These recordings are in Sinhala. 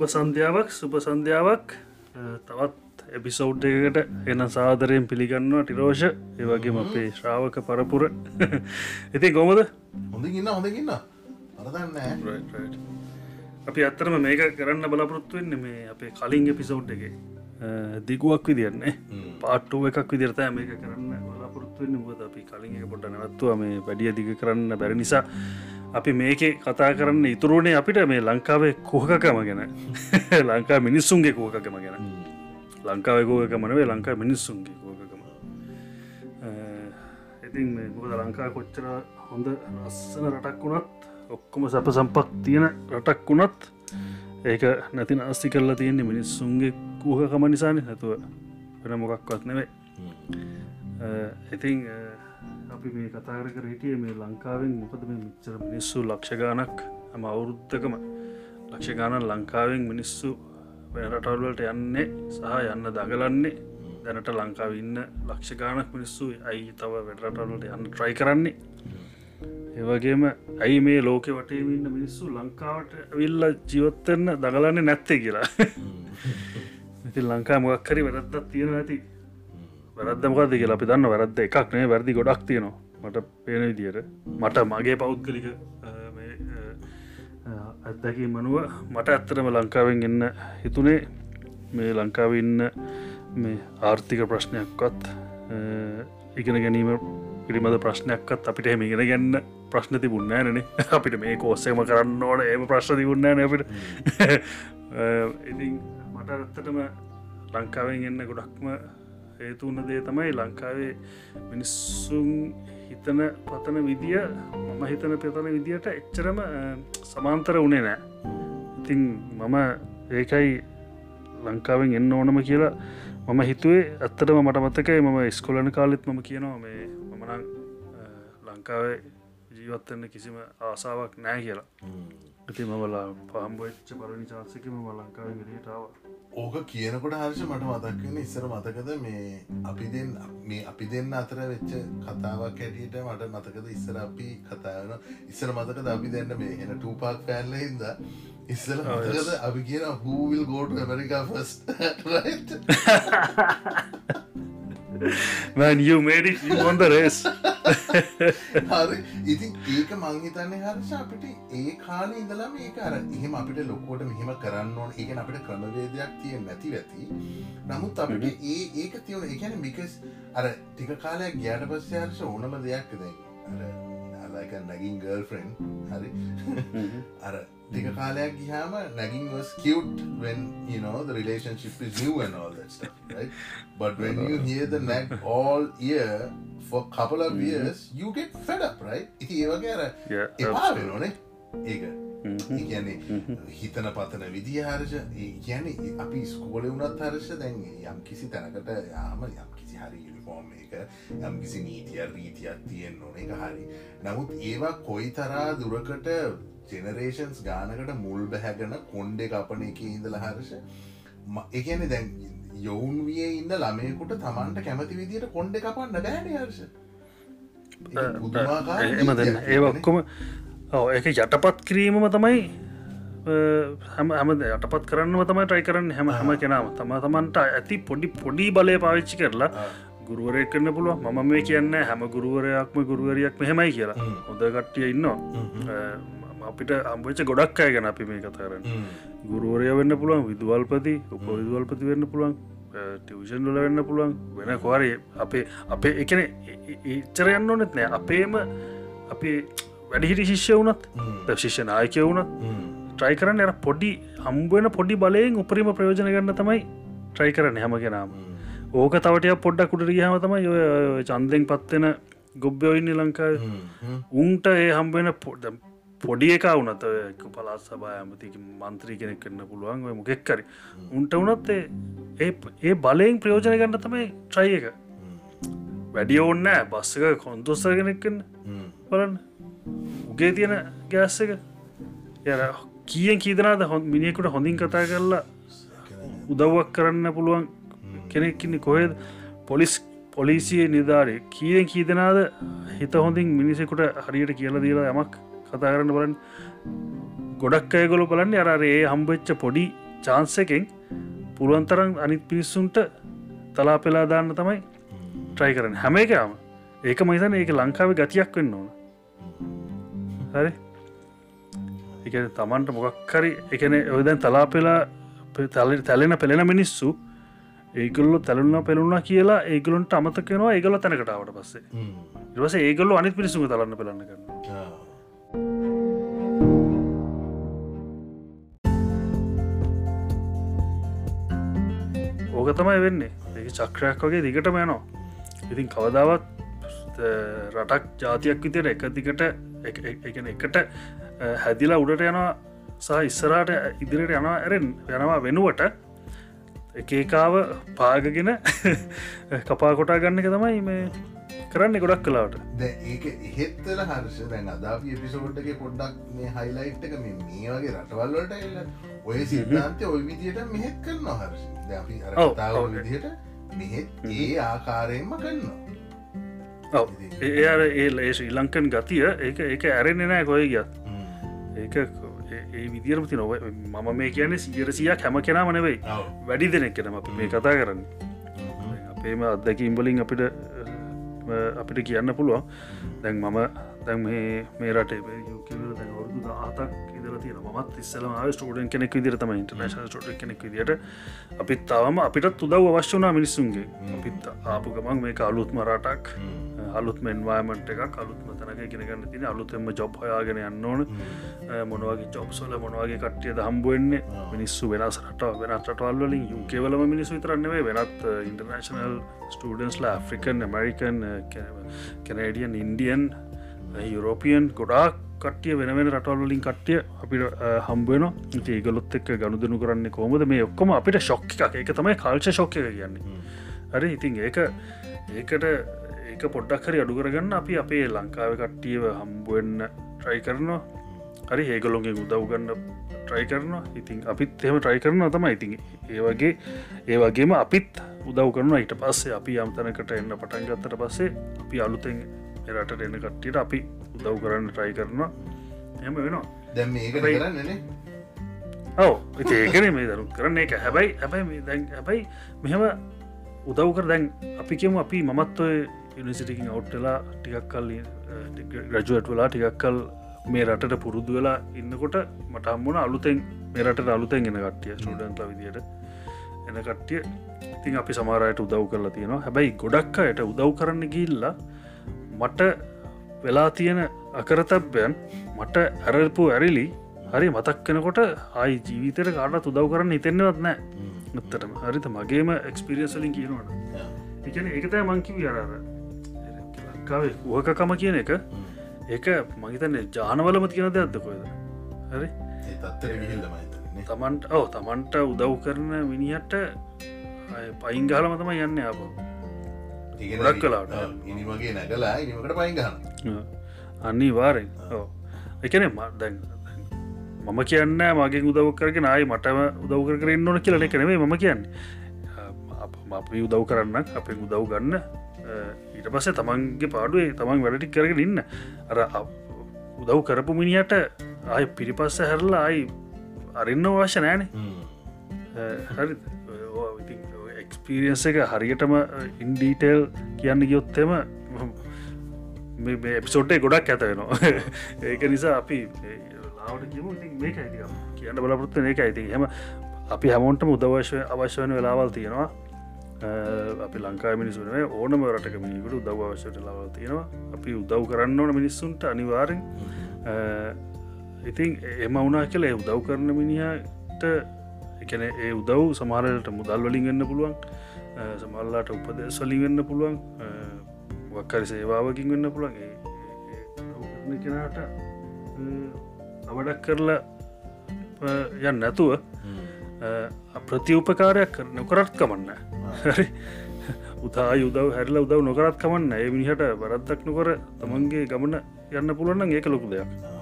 සුභ සන්ධ්‍යාවක් සුභ සන්ධ්‍යාවක්. තවත් එපිසෞඩ් එකකට එන සාදරයෙන් පිළිගන්නවා ටිරෝෂ. ඒවගේම අපේ ශ්‍රාවක පරපුර. ඉති ගොමද හොඳකින්න හොඳකින්න අරදන්න අපි අත්තරම මේක කරන්න බලාපොරොත්තුවෙන්න මේ අපේ කලින් එපිසෞඩ් එක. දිගුවක් විදින්නේ පාට්ටුව එකක් විදිරත මේක කරන්න බලාපොරොත්තුවෙන්න මුද අපි කලින් එක පොඩ්ඩ නැවත්තුව මේ වැඩිය දිග කරන්න බැරි නිසා අපි මේක කතා කරන්න ඉතුරුණේ අපිට මේ ලංකාවේ කෝහකකම ගැන. ලංකා මිනිස්සුන්ගේ කෝකකම ගැන. ලංකාව කෝකමනවේ ලංකා මිනිස්සුන්ගේ කෝකකම ඉතින් මොකද ලංකා කොච්චර හොඳ ලස්සන රටක් වුණත් ඔක්කොම සැප සම්පක් තියෙන රටක් වුණත් ඒක නැති අස්ති කරලා තියෙන්නේ මිනිස්සුන්ගේ කූහකම නිසාන. නැතුව වෙන මොකක්වත් නෙවේ ඉතින් අපි මේ කතාර කර හිටිය මේ ලංකාවෙන්. මොකද මේ මිච්චර මිනිස්සු ලක්ෂගානක් හම අවුරුද්ධකම ලක්ෂගානන් ලංකාවෙන් මිනිස්සු වෙනරටවල්වලට යන්නේ සහ යන්න දගලන්නේ දැනට ලංකාව ඉන්න ලක්ෂගානක් මිනිස්සු ඇයි තව වැඩරටවලට යන්න ට්‍රයි කරන්නේ? ඒවගේම ඇයි මේ ලෝක වටේමන්න මිනිස්සු ලංකාවට විල්ල ජීවත්තන්න දගලන්නේ නැත්තේ කියලා? ඉති ලංකා මොක්කරි වැරද්දත් තියෙන ඇති වැරද්ද මොකද කියලා අපි දන්න වැරද්ද එකක් නේ වැරදි ගොඩක් තියෙනවා. මට පේන විදියට. මට මගේ පෞද්ගලික ඇත්දැකි මනුව මට ඇත්තරම ලංකාවෙන් එන්න හිතුනේ. මේ ලංකාව ඉන්න මේ ආර්ථික ප්‍රශ්නයක්වත් ඉගෙන ගැනීම පිළිබඳ ප්‍රශ්නයක්ත් අපිට එම ඉගෙන ගන්න ප්‍රශ්න තිබුන්නෑනනේ අපිට මේ කෝස්සේම කරන්න ඕන. ඒම ප්‍රශ්න තිබුන්නෑන අපිට. ඉති මට ඇත්තටම ලංකාවෙන් එන්න ගොඩක්ම හේතුවන්න දේ තමයි ලංකාවේ මිනිස්සුන් හිතන පතන විදිිය මම හිතන පතන විදියට එච්චරම සමාන්තර වනේ නෑ. ඉතින් මම ඒකයි ලංකාවෙන් එන්න ඕනම කියලා මම හිතුවේ. ඇත්තටම මට මතකයි මම ස්කොලන කාලෙත් මම කියනවා මේ මමනං ලංකාවේ ජීවත්තන්න කිසිම ආසාාවක් නෑ කියලා. ඉති මවලා පහම්බච්ච පරණි චාන්සකම ම ලංකාව ගිරියටාව ඕක කියනකොට හර්ෂ මට මතක්වෙන ඉස්සර මතකද මේ අපි දෙන්න මේ අපි දෙන්න අතර වෙච්ච කතාවක් හැටියට මට මතකද ඉස්සර අපි කතාවන ඉස්සර මතකද අපි දෙන්න මේ එන ටූපාක් ෆෑල්ල හිද ඉස්සල මතකද අපි කියන who will go to America first Man, you made it, you won the race. ඉතින් ඒක මංහිතන්න හර්ෂ අපිට ඒ කාල ඉඳලම ඒක අර එහෙම අපිට ලොකෝට මෙහෙම කරන්න ඕන. ඒකන අපිට ක්‍රමවේදයක් තිය නැති ඇති නමුත් අපිට ඒ ඒක තියවන එකන මිකස් අර ටික කාලයක් ගෑට පස්සේ හර්ෂ ඕනම දෙයක් දැ අලක නැගින් ගර්ල් ෆ්‍රෙන්් හරි. අර ටික කාලයක් ගිහාම නැගින් was cute when you know the relationship is new and all that stuff right? But when you hear the nag all year for couple of years you get fed up right? ඉති ඒවගේ අර Yeah, එපා වෙනෝනේ ඒක. කියන්නේ හිතන පතන විදි හර්ෂ කියන අපි ස්කෝල වුණත් හර්ෂ දැන් යම් කිසි තැනකට යාම යම් කිසි හරි යුනිෆෝර්ම් එක යම් කිසි නීතිය රීතියක් තියෙන් ඕන එක හරි. නමුත් ඒවා කොයි තරා දුරකට ජෙනරේෂන්ස් ගානකට මුල් බැහැගෙන කොන්්ඩෙ කපන එක ඉඳල හර්ෂ එකන දැන් යොවුන් විය ඉන්න ළමයකුට තමන්ට කැමති විදිට කොන්්ඩ කපන්න බෑන හර්ෂ එම ඒ ඔක්කොම ඔව එක යටපත් කිරීමම තමයි හැම හැම යටපත් කරන්න තමයි ටයි කරන්න හැම හැම කෙනාව තම තමන්ට ඇති පොඩි පොඩි බලය පාවිච්චි කරලා ගුරුවරය කරන්න පුළුව මම මේ කියන්න හැම ගුරුවරයක්ම ගුරුවරයක් මෙහෙමයි කියලා. හොඳ කට්ටිය ඉන්නවා අපිට අම්බච ගොඩක් අය ගැන අපි මේ කතාරන්න ගුරුවරය වෙන්න පුළුවන් විදුවල්පති උපවිදුවල්පති වෙන්න පුළුවන් ටියෂන් ඩොල වෙන්න පුළුවන්. වෙන කොරය අපේ අපේ එකන ඉච්චර යන්න ඕනෙත් නෑ. අපේම අපේ වැඩිහිටි ශිෂ්‍ය වනත් ශිෂ්‍ය නායකය වුණත් ට්‍රයි කරන්න එර පොඩි හම්බුවෙන පොඩි බලයෙන් උපරිම ප්‍රයෝජන ගන්න තමයි ට්‍රයි කරන්න හැම කෙනාම. ඕක තවටය පොඩ්ඩක් කුට ගහම තමයි ඔය චන්දෙන් පත්වෙන ගොබ්බයෝඉන්න ලංකාව. උන්ට ඒ හම්බෙන පොඩ්ඩ පොඩි එක වනත පලාත් සබා ඇමතික මන්ත්‍රී කෙනෙක් කරන්න පුළුවන් ඔය මොකෙක්කරි උන්ට වනත් ඒ ඒ බලයෙන් ප්‍රයෝජන ගන්න තමයි ට්‍රයි එක. වැඩිය ඔන්න බස්සක කොන්තොස්ස කෙනෙක්කන්න බලන්න. උගේ තියෙන ගෑස්ස එක. ය කියෙන් කීදනාද හො මිනිෙකුට හොඳින් කතා කරලා උදව්වක් කරන්න පුළුවන් කෙනෙක්කින්න කොහෙද? පොලිස් පොලිසිය නිධාරය කියෙන් කීදනාද හිත හොඳින් මිනිසෙකුට හරියට කියල දීලා යමක් කතා කරන්න බලන් ගොඩක් අයගොල බලන්න අරඒ හම්බච්ච පොඩි චාන්සකෙන් පුළුවන්තරන් අනිත් පිරිස්සුන්ට තලා පෙලා දාන්න තමයි ට්‍රයි කරන හැම එකම. ඒක මහිතන ඒක ලංකාව ගතියක් වෙන්න ඕන. හරි? එක තමන්ට මොකක්කරි එකන ඔයදැන් තලා පෙලා තල තැලෙන පෙළෙන මිනිස්සු ඒගොල්ල තැලුන්න පෙළුණ කියලා ඒගලුන්ට අමතකෙනවා ඒගල තැනකටාවට පස්සේ. ඉවස ඒගොල්ල අනිත් පිරිසුම තලන්න පෙළන්න කරන්න ඕක තමයි වෙන්නේ. ඒ චක්‍රයක් වගේ දිගටම යනවා. ඉතින් කවදාවත් රටක් ජාතියක් විතර එක දිකට එකන එකට හැදිලා උඩට යනවා සහ ඉස්සරට ඉදිරියට යනවා ඇරෙන් යනවා වෙනුවට එකකාව පාගගෙන කපා කොටා ගන්න එක තමයි මේ කරන්න ගොඩක් කලාට ඒක එහෙත්තල හර්ෂ දැන් අදාප එපිසෝඩ්ක පොඩ්ඩක් මේ හයිලයිට් එක මේ මේ වගේ රටවල්ලට එල්ල ඔය සිද්ධාන්තය ඔය විදියට මෙහෙත් කරන්න හර්ෂ. අපි අරතාව විදියට මෙහෙත් ඒ ආකාරයෙන්ම ඒ අර ඒ ඒ ශ්‍රී ලංකන් ගතිය ඒක ඒක ඇරෙන්නේ නෑ කොය ගියත්. ඒක ඒ විදිරමති නොව මම මේ කියන සියරසියක් හැම කෙනා මනවෙයි වැඩි දෙනෙක් කෙනම අප මේ කතා කරන්න. අපේම අත්දැකීම් වලින් අපිට අපිට කියන්න පුළුවන්. දැන් මම දැන් මේ රටේ යුකවල දැන් වරුදු දාතක් ඉදර තියෙන මත් ඉස්සලම ස්ටඩන් කෙනෙක් විදිරතම ඉන්ටර්නශන ටඩ කෙනෙක් විදිට අපිත් තාවම අපිටත් උදව් අවශ්‍යනා මිනිස්සුන්ගේ. අපිත් ආපු ගමන් මේ අලුත්ම රටක් අලුත් මෙන්වාමට එක අලුත්ම තැනක ගෙනගන්න තින අලුතෙම ජොබ් හයාගෙන යන්න ඕන. මොනවගේ ජොබ්සොල මොනවගේ කට්ටියද හම්බුවෙන්නේ මිනිස්සු වෙනස් රට වෙනත් රටවල්ලින් යුකේවලම මිනිස්සු විතරන්නවේ වෙනත් international ස්ටඩන්ස්ලා African American Canadian Indian European ගොඩාක් කටිය වෙන වෙන රටවල්ලින් කට්ටිය අපිට හම්බුවන ඒගලොත් එක් ගණුදනු කරන්න කොමද මේ ඔක්කොම අපිට ශොක්ක එක තමයි කාල්ච ශොක්ක කියන්නේ. හරි ඉතින් ඒක ඒකට ඒක පොඩ්ඩක් හරි අඩු කරගන්න අපි අපේ ලංකාව කට්ටියව හම්බුවෙන්න ට්‍රයි කරනවා. හරි ඒගලොන්ගේ උදව් ගන්න ට්‍රයි කරනවා. ඉතින් අපිත් එම ට්‍රයි කරනවා තම ඉතින් ඒ වගේ ඒ වගේම අපිත් උදව් කරන ඊට පස්සේ අපි අම්තනකට එන්න පටන් ගත්තට පස්සේ අපි අලුතෙන් එරට එන්න කට්ටියට අපි උදව් කරන්න ට්‍රයි කරනවා. එම වෙනවා. දැම් කරන්නනේ ඔව. ඒකන මේ දරු කරන්න එක හැබැයි හැබැයි දැන් හැබැයි මෙහෙම උදව් කර දැන් අපි කියමු අපි මමත් ඔය යනිසිටිකින් අවට්ටලා ටිකක් කල් ග්‍රජුවට් වෙලා ටිකක් කල් මේ රටට පුරුදු වෙලා ඉන්නකොට මට හම්මුණ අලුතෙන් මේ රට අලුතෙන් එන කට්ටිය ස්ටඩන්ටල විදියට එන කට්ටිය. ඉතින් අපි සමාරයට උදව් කරලා තියෙනවා. හැබැයි ගොඩක් අයට උදව් කරන්න ගිල්ලා මට වෙලා තියෙන අකරතබ්බයන් මට ඇරල්පු ඇරිලි හරි මතක් කෙනකොට ආයි ජීවිතයට කාට උදව් කරන්න හිතෙන්නවත් නෑ. නත්තටම හරිත මගේම එක්ස්පිරියන්සලින් කියනවන එකන ඒකතෑ මංකිව අරර ලංකාවේ වහකකම කියන එක. ඒක මහිතන්න ජානවලම තියෙන දෙයක්ද කොයද හරි? තමන්ට ඔව තමන්ට උදව් කරන මිනිහට පයිංගාලම තම යන්න අප ගොඩක් කලාට ඉනිමගේ නැගලා ඉනිමකට පයිගහන අන්නේ වාරෙන් එකන දැන් මම කියන්න මගේ උදව කරගෙන ආයි මටම උදව් කරන්න ඕන කියලන කනෙවේ මම කියන්නේ. අපි උදව් කරන්න අපේ උදව් ගන්න ඊට පස්සේ තමන්ගේ පාඩුවේ තමන් වැඩටි කරගෙන ඉන්න. අර උදව් කරපු මිනිට ආය පිරිපස්ස හැරලා අයි අරන්න වශ්‍ය නෑන හරි එක්ස්පිරියන්ස එක හරියටම ඉන්ඩීටේල් කියන්න ගියොත්තෙම එපිසෝට්ටේ ගොඩක් ඇත වෙනවා. ඒක නිසා අපි ලාවට කියමු මේක කියන්න බලපොත්ත ඒක ඇති හෙම අපි හැමෝන්ටම උදවශ්‍ය අවශ්‍ය වන වෙලාවල් තියෙනවා. අපි ලංකා මිනිසුනේ ඕනම රටක මිනිකට උදව අවශ්‍යයට ලවල් තියෙනවා. අපි උදව් කරන්න ඕන මිනිස්සුන්ට අනිවාරෙන් ඉතින් එම වුනා කියල උදව් කරන මිනිහට එකන ඒ උදව් සමාරයට මුදල් වලින් ගන්න පුළුවන් සමල්ලාට උපද සලින් ගන්න පුළුවන් වක්කරි සේවාවකින් වෙන්න පුළන් කෙනට අවඩක් කරලා යන්න නැතුව ප්‍රතිඋපකාරයක් කර නොකරත් කමන්න උතා යුදව හැරල උදව නොකරත් කමන්න ඒ මිනිහට වරද්දක් නොකර තමන්ගේ ගමන යන්න පුළුවන්න ඒක ලොකු දෙයක්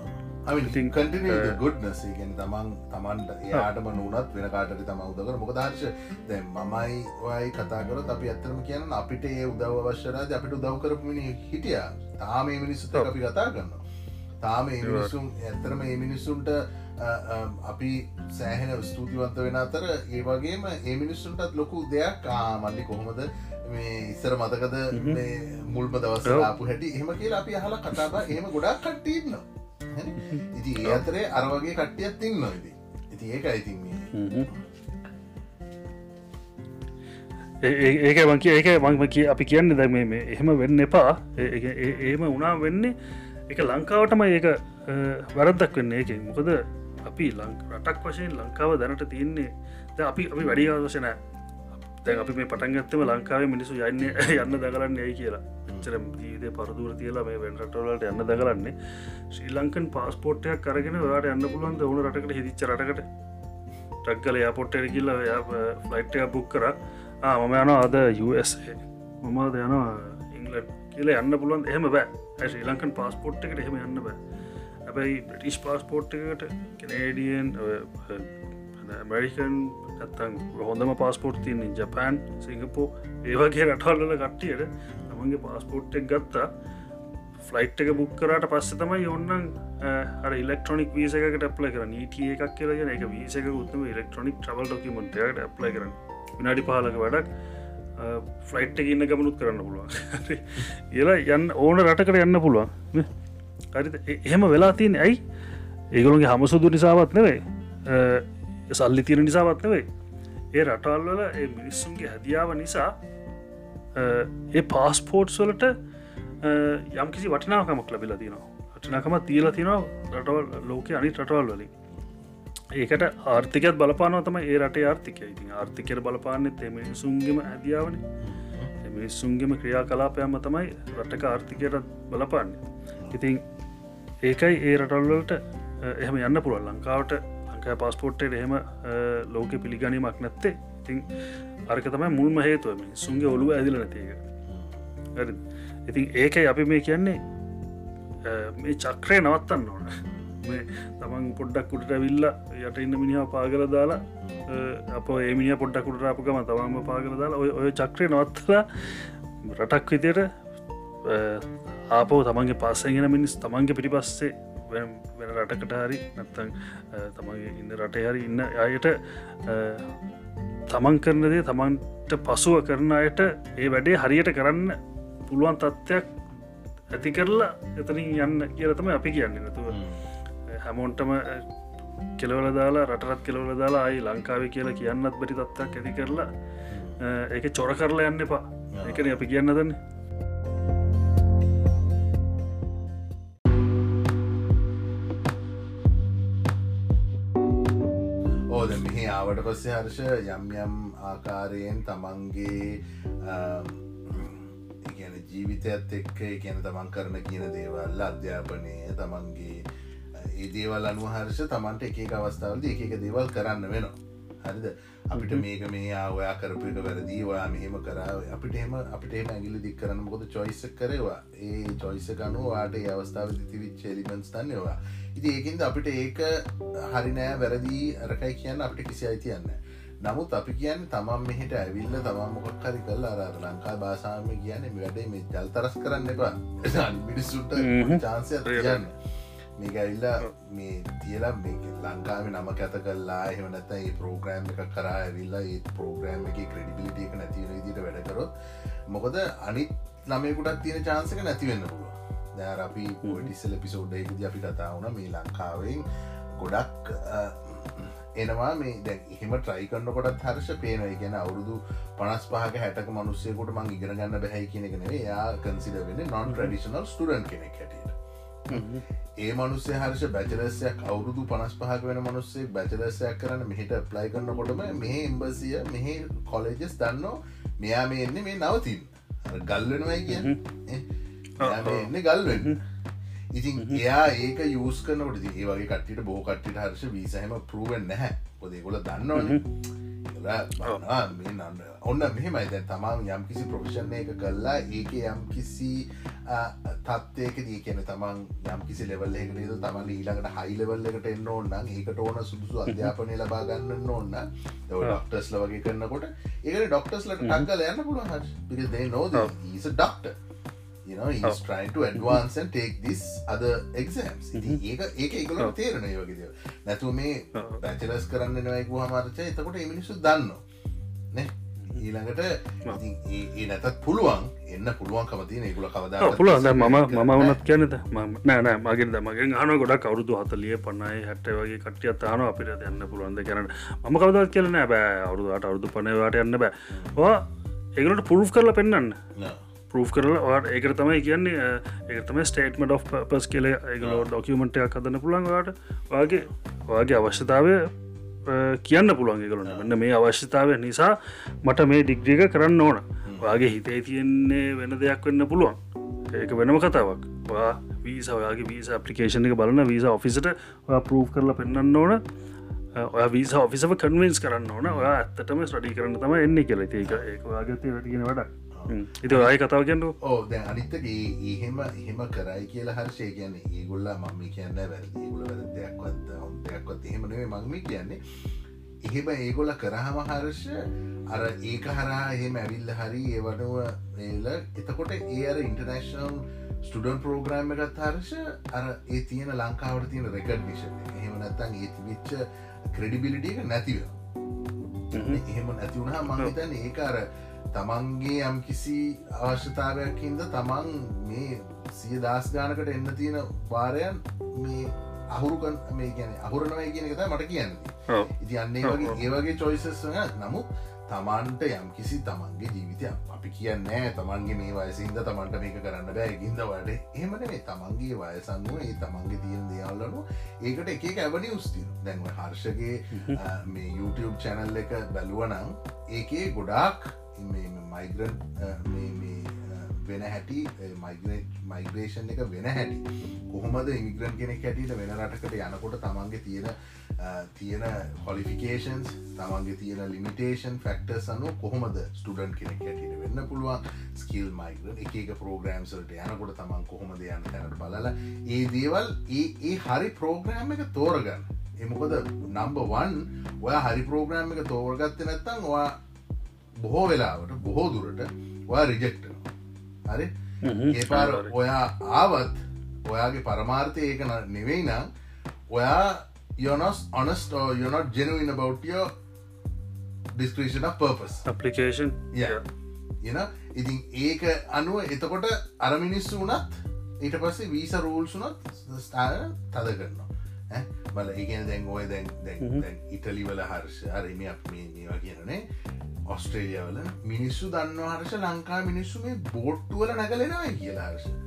ගොඩ්නසගෙන තමන් තමන්ට යාටම නුනත් වෙන කාටට තම උදකර මොකදර්ශ දැ මමයි වයි කතාකර අපි ඇත්තරම කියන්න අපිට ඒ උදව අවශ්‍යරද අපිට උදව් කරපුමිනි හිටිය තාම මිනිස්සුත අපි කතා කරන්න තාම මිනිසුම් ඇත්තරම ඒ මිනිස්සුන්ට අපි සෑහෙන ස්තුතිවන්ත වෙන අතර ඒ වගේම ඒ මිනිස්සුන්ටත් ලොකු දෙයක් ආමල්ලි කොහොමද මේ ඉස්සර මතකද මුල්ම දවස ආපු හැටි එහම කියලා අපි අහලා කතාබ එහෙම ගොඩක් කට්ටන්න ඉති ඒ අතරේ අරවගේ කට්ටියත් තින්න නොයිති ඉති ඒක ඉතින්නේ ඒක වගේ ඒක මංම කිය අපි කියන්න දැ මේ එහෙම වෙන්න එපා. ඒම උනා වෙන්නේ එක ලංකාවටම ඒක වැරද්දක් වෙන්න ඒක මොකද අපි රටක් වශයෙන් ලංකාව දැනට තියන්නේ. ද අපි අපි වැඩි අවශනෑ දැන් අපි මේ පටන්ගත්තම ලංකාවේ මිනිසු යන්න යන්න දකරන්න ඇයි කියලා. චර ජීවිතය පරදුර තියලා මේ වෙන්රටවලට යන්න දකරන්නේ ශ්‍රී ලංකන් පාස්පෝට්ටයක් කරගෙන වාට යන්න පුළුවන් ඕන රටකට හිදිච්ච රටකට? ටක්ගල යාපොට්ට කියල්ල ෆලයිට්ය බුක් කර. මම යන අද USA. මමද යනවා ඉංගලන් කියල යන්න පුළුවන් එහෙම බෑ. ශ්‍රී ලංකන් පාස්පෝට් එකට එහෙම යන්න බෑ. හැබැයි බ්‍රටිෂ් පාස්පෝට් එකට කනේඩියන් මරිකන් ඇත්තන් හොඳම පාස්පෝට් තියන්නේ ජපෑන් සිංගපෝ ඒවගේ රටල්ල කට්ටියට තමන්ගේ පාස්පෝට් එක් ගත්තා. ෆලයිට් එක බුක් කරට පස්ස තමයි ඔන්නන් අර ඉලෙක්ට්‍රොනික් වීසකට ප්ල කර නීටිය එකක් කියලගෙන එක වීසක උත්ම ඉලෙක්ට්‍රොනික් ්‍රවල් ඩොකිමට්ට ප්ල කරන්න. විනාඩි පහලක වැඩක්. ෆ්ලයිට් එක ඉන්න ගමනුත් කරන්න පුළුවන්. ඒලා යන්න ඕන රටකට යන්න පුළුවන්. හරි එහෙම වෙලා තියෙන ඇයි? ඒගොළන්ගේ හමසුදු නිසාවත් නෙවේ සල්ලි තිර නිසාවත් නෙවේ ඒ රටල්වල ඒ මිනිස්සුන්ගේ හැදියාව නිසා ඒ පාස්පෝට්ස් වලට යම් කිසි වටිනාකමක් ලබිලා තිනවා වටිනකම තියලා තිනවා රටවල් ලෝක අනි රටවල් වලින්. ඒකට ආර්ථිකත් බලපානව තම ඒ රට ආර්ථිකය. ඉතින් ආර්ථිකයට බලපාන්නෙත් එම සුන්ගම ඇදියාවන මිනිස්සුන්ගේම ක්‍රියා කලාපයම තමයි රටක ආර්ථිකයට බලපාන්නේ. ඉතින් ඒකයි ඒ රටල්වලට එහෙම යන්න පුළුව ලංකාවට ලංකා පස්පෝට්ටේ එහෙම ලෝක පිළිගනීමක් නැත්තේ. ඉතින් අර්ක තමයි මුල්ම හේතුවම සුන්ගේ ඔලුව ඇදිල නැතික ඉතින් ඒකයි අපි මේ කියන්නේ මේ චක්‍රය නවත්තන්න ඕන. මේ තමන් පොඩ්ඩක් කුට ඇවිල්ල යට ඉන්න මිනිහා පාගල දාලා අප ඒමිනිිය පොඩ්ඩක් කුට රාපකම තවම පාගල දාලා ඔය ඔය චක්‍රය නවත්තලා රටක් විදියට ආපෝ තමන්ගේ පස්සගෙන මිනිස් තමන්ගේ පිටි පස්සේ වෙන රටකට හරි නැත්තන් තමන්ගේ ඉන්න රට හරි ඉන්න අයට තමන් කරනදේ තමන්ට පසුව කරන අයට ඒ වැඩේ හරියට කරන්න පුළුවන් තත්ත්වයක් ඇති කරලා එතනින් යන්න කියලතම අපි කියන්නේ. නැතුව හැමෝන්ටම කෙලවල දාලා රටරත් කෙලවල දාලා අයි ලංකාව කියලා කියන්නත් බැරි තත්වක් ඇති කරලා ඒක චොර කරලා යන්න එපා. එකන අපි කියන්න දන්න ආවට පස්සේ හර්ෂ යම් යම් ආකාරයෙන් තමන්ගේ ජීවිතයත් එක්ක කියන තමන් කරන කියන දේවල් අධ්‍යාපනය තමන්ගේ ඒ දේවල් අනුව හර්ෂ තමන්ට එක අවස්ථාවද එක දේවල් කරන්න වෙනවා. හරිද? අපිට මේක මේ ඔයා කරපුට වැරදි ඔයා මෙහෙම කරාව අපිට එම අපිට එම ඇගිලි දික් කරන්න මොකද චොයිස කරවා. ඒ චොයිස ගනු වාට ඒ අවස්ථාව තිවිච් එලිමෙන්ස් තන්නවා ඉති ඒකින්ද අපිට ඒක හරිනෑ වැරදි අරකයි කියන්න අපිට කිසි අයිතියන්න නමුත් අපි කියන්න තමන් මෙහිට ඇවිල්ල තමන් මොකක් හරි කල් අර ලංකා බාසාම කියන වැඩේ මේ ජල් තරස් කරන්න එපා. මිනිස්සුට චාන්සය කියන්න මේක ඇල්ලා මේ තියලා මේ ලංකාව නම කැත කල්ලා එහමනත ඒ පෝග්‍රෑම් එක කරා ඇවිල්ලා ඒ පෝග්‍රෑම් එක ක්‍රඩිබිලිටිය එක නැතිවන විදිට වැඩකරොත් මොකද අනිත් ළමයකුටත් තියෙන චාන්සක නැතිවෙන්න පුළුව දැර අපි පොටිස්සල පිසෝඩ්ඩයකද අපි කතා වුණ මේ ලංකාවෙන් ගොඩක් එනවා මේ දැ එහෙම ට්‍රයිකන්න කොටත් හර්ෂ පේනයි ගැන අවුරුදු පනස් පහක හැටක මනුස්සයකොට මං ඉගෙන ගන්න බැහැයි කෙනෙ නේ යා කන්සිද වෙන්න නොන් ට්‍රඩිෂනල් ස්ටඩන් කෙනෙක් හැටියට ඒ මනුස්සේ හර්ෂ බැචලසයක් අවුරුදු පනස් පහක වෙන මනුස්සේ බැචලසයක් කරන්න මෙහිට ප්ලයි කරන්නකොටම මේ එම්බසිය මෙහි කොලෙජස් දන්නෝ මෙයා මේ එන්නේ මේ නවතින් ගල්වෙනවයි කිය එන්න ගල්වෙන් ඉතින් එයා ඒක යස් කනට ඒ වගේ කට්ටිට බෝ කට්ටිට හර්ෂ වීසහම පරුවෙන් නැහැ. පොදේකොල දන්නවන ඔන්න මෙහෙමයි. දැ තමන් යම් කිසි ප්‍රොෆිෂණ එක කල්ලා ඒක යම් කිසි තත්වයක දී කියන තමන් යම් කිසි ලෙවල් එකට තමන් ඊළඟට හයි ලෙවල් එකට එන්න ඕන්න ඒකට ඕන සුදුසු අධ්‍යාපනය ලබා ගන්න ඕන්න ඩොක්ටස්ල වගේ කරන්නකොට ඒක ඩොක්ටස්ලට ටක්ගල යන්න පුළුවන් හ දේ නෝද ඊස doctor you know he's trying to advance and take this other exams. ඉතින් ඒක ඒක ඒ වගේ දේවල්. නැතුව මේ බැචලර්ස් කරන්න නවයිකු හමාරචය එතකොට ඒ මිනිස්සු දන්න නේ? ඊළඟට ඉතින් ඒ නැතත් පුළුවන් එන්න පුළුවන් කමතින ඒගුල කවදා පුළුවන්. දැන් මම මම වනත් කියනද නෑනෑ මගෙන් මගෙන් හන ගොඩක් අවුදු හතලිය පන්නයි හැට වගේ කටියත් හන අපිට යන්න පුළුවන්ද කරන ම කවදත් කියලන බෑ. අවුදුට අවුදු පනවාට යන්න බෑ. ඒකට පුරුෆ් කරලා පෙන්න්න පරූ් කරලා ඒකට තමයි කියන්නේ ඒකතම ස්ටේටමට of පස් කියල ඒගලෝ ඩොකියමටයක් හදන්න පුළන්වාට වගේ වගේ අවශ්‍යතාවය කියන්න පුළුවන් කරුණ මෙන්න මේ අවශ්‍යතාවය නිසා මට මේ ඩිග්‍රික කරන්න ඕන. වගේ හිතේ තියෙන්නේ වෙන දෙයක් වෙන්න පුළුවන්. ඒක වෙනම කතාවක්. වා වීස ඔයාගේ වීස අපපලිකේෂන එක බලන්න වීස ඔෆිසට පරූ් කරලා පෙන්න්න ඕන. ඔය වීස ඔෆිසව කන්වෙන්ස් කරන්න ඕන. ඔයා ඇත්තටම ස්ටඩි කරන්න තම එන්නේ කියල. ඒක ඒක වාගතය වැටිගෙන වඩක් ඉති අය කතාව කියන්නු ඕ දැ අනිත්තගේ එහෙම එහෙම කරයි කියලා හර්ෂය කියන්නේ. ඒගොල්ලා මම්ම කියන්න වැරදි. ගුල වැර දෙයක්වත් හොන්දයක්වත් එහෙමනේ මංම කියන්නේ එහෙම ඒගොල කරහම හර්ෂ අර ඒක හරා එහෙම ඇවිල්ල හරි ඒවනුව ඒල. එතකොට ඒ අර ඉන්ටර්නේශනල් ස්ටඩන් පෝග්‍රෑම් එකත් හර්ෂ අර ඒ තියෙන ලංකාවට තියෙන රෙකඩ්නිෂන් එහෙම නැත්තන් ඒ තිවිච්ච ක්‍රඩිබිලිටිය නැතිව එහෙම නැතිවුණහා මංහිතන් ඒක අර තමන්ගේ යම් කිසි අවශ්‍යතාවයක් හින්ද තමන් මේ සිය දස් ගානකට එන්න තියෙන වාරයන් මේ අහුරුකන් මේ ගැන අහුරනවයි කියන එකත මට කියන්න. ඉති අන්නේ වගේ ඒවගේ චොයිසස් නමුත් තමන්ට යම් කිසි තමන්ගේ ජීවිතය අපි කියන්නෑ තමන්ගේ මේ වයසින්ද තමන්ට මේක කරන්න බෑ. ගින්ද වට එහමන මේ තමන්ගේ වයසන්නුව ඒ තමන්ගේ තියෙන දෙයල්ලනු ඒකට එක ඇවනි උස්ති දැන්ව හර්ෂගේ මේ YouTube චැනල් එක බැලුවනං ඒකේ ගොඩාක් මයිග්‍රන් වෙන හැටි මයිග්‍රේෂන් එක වෙන හැටි. කොහොමද ඉමිග්‍රන් කෙනෙක් හැටියට වෙන රටකට යනකොට තමන්ගේ තියෙන තියෙන කොලිෆිකේන්ස් තමන්ගේ තියෙන ලිමිටේෂන් ෆක්ටර් අනු කොහොමද ස්ටඩන් කෙනෙක් හැටියට වෙන්න පුළුවන්? ස්කිල් මයිග්‍ර එක එක පෝග්‍රම්සලට යනකොට තමන් කොහොමද යන්න තැනට බලල ඒ දේවල් ඒ ඒ හරි පෝග්‍රෑම් එක තෝරගන්න. එමකොද නම්බවන් ඔය හරි පෝග්‍රෑම් එක තෝරගත්ත නැත්තන් ඔයා බොහෝ වෙලාවට බොහෝ දුරට ඔයා රිජෙක්ටනවා හරි? ඒ පාර ඔයා ආවත් ඔයාගේ පරමාර්ථය ඒක නෙවෙයි නම් ඔයා යොනොස් ඔනස්ට යොනොට ජෙනුවන බෞට්ියෝ ඩිස්ක්‍රේෂන පර්පස් අපපලිකේෂන් එන ඉතින් ඒක අනුව එතකොට අරමිනිස්සු වනත් ඊට පස්සේ වීස රූල්සුනත් ස්ථාන තද කරනවා. බල ඒගෙන දැන් ඔය දැන් ඉටලිවල හර්ෂ අරම අප මේ මේවා කියනනේ ඔස්ට්‍රේලියවල මිනිස්සු දන්න හර්ෂ ලංකා මිනිස්සු මේ බෝට්ටුවල නැගලෙනයි කියලා හර්ෂ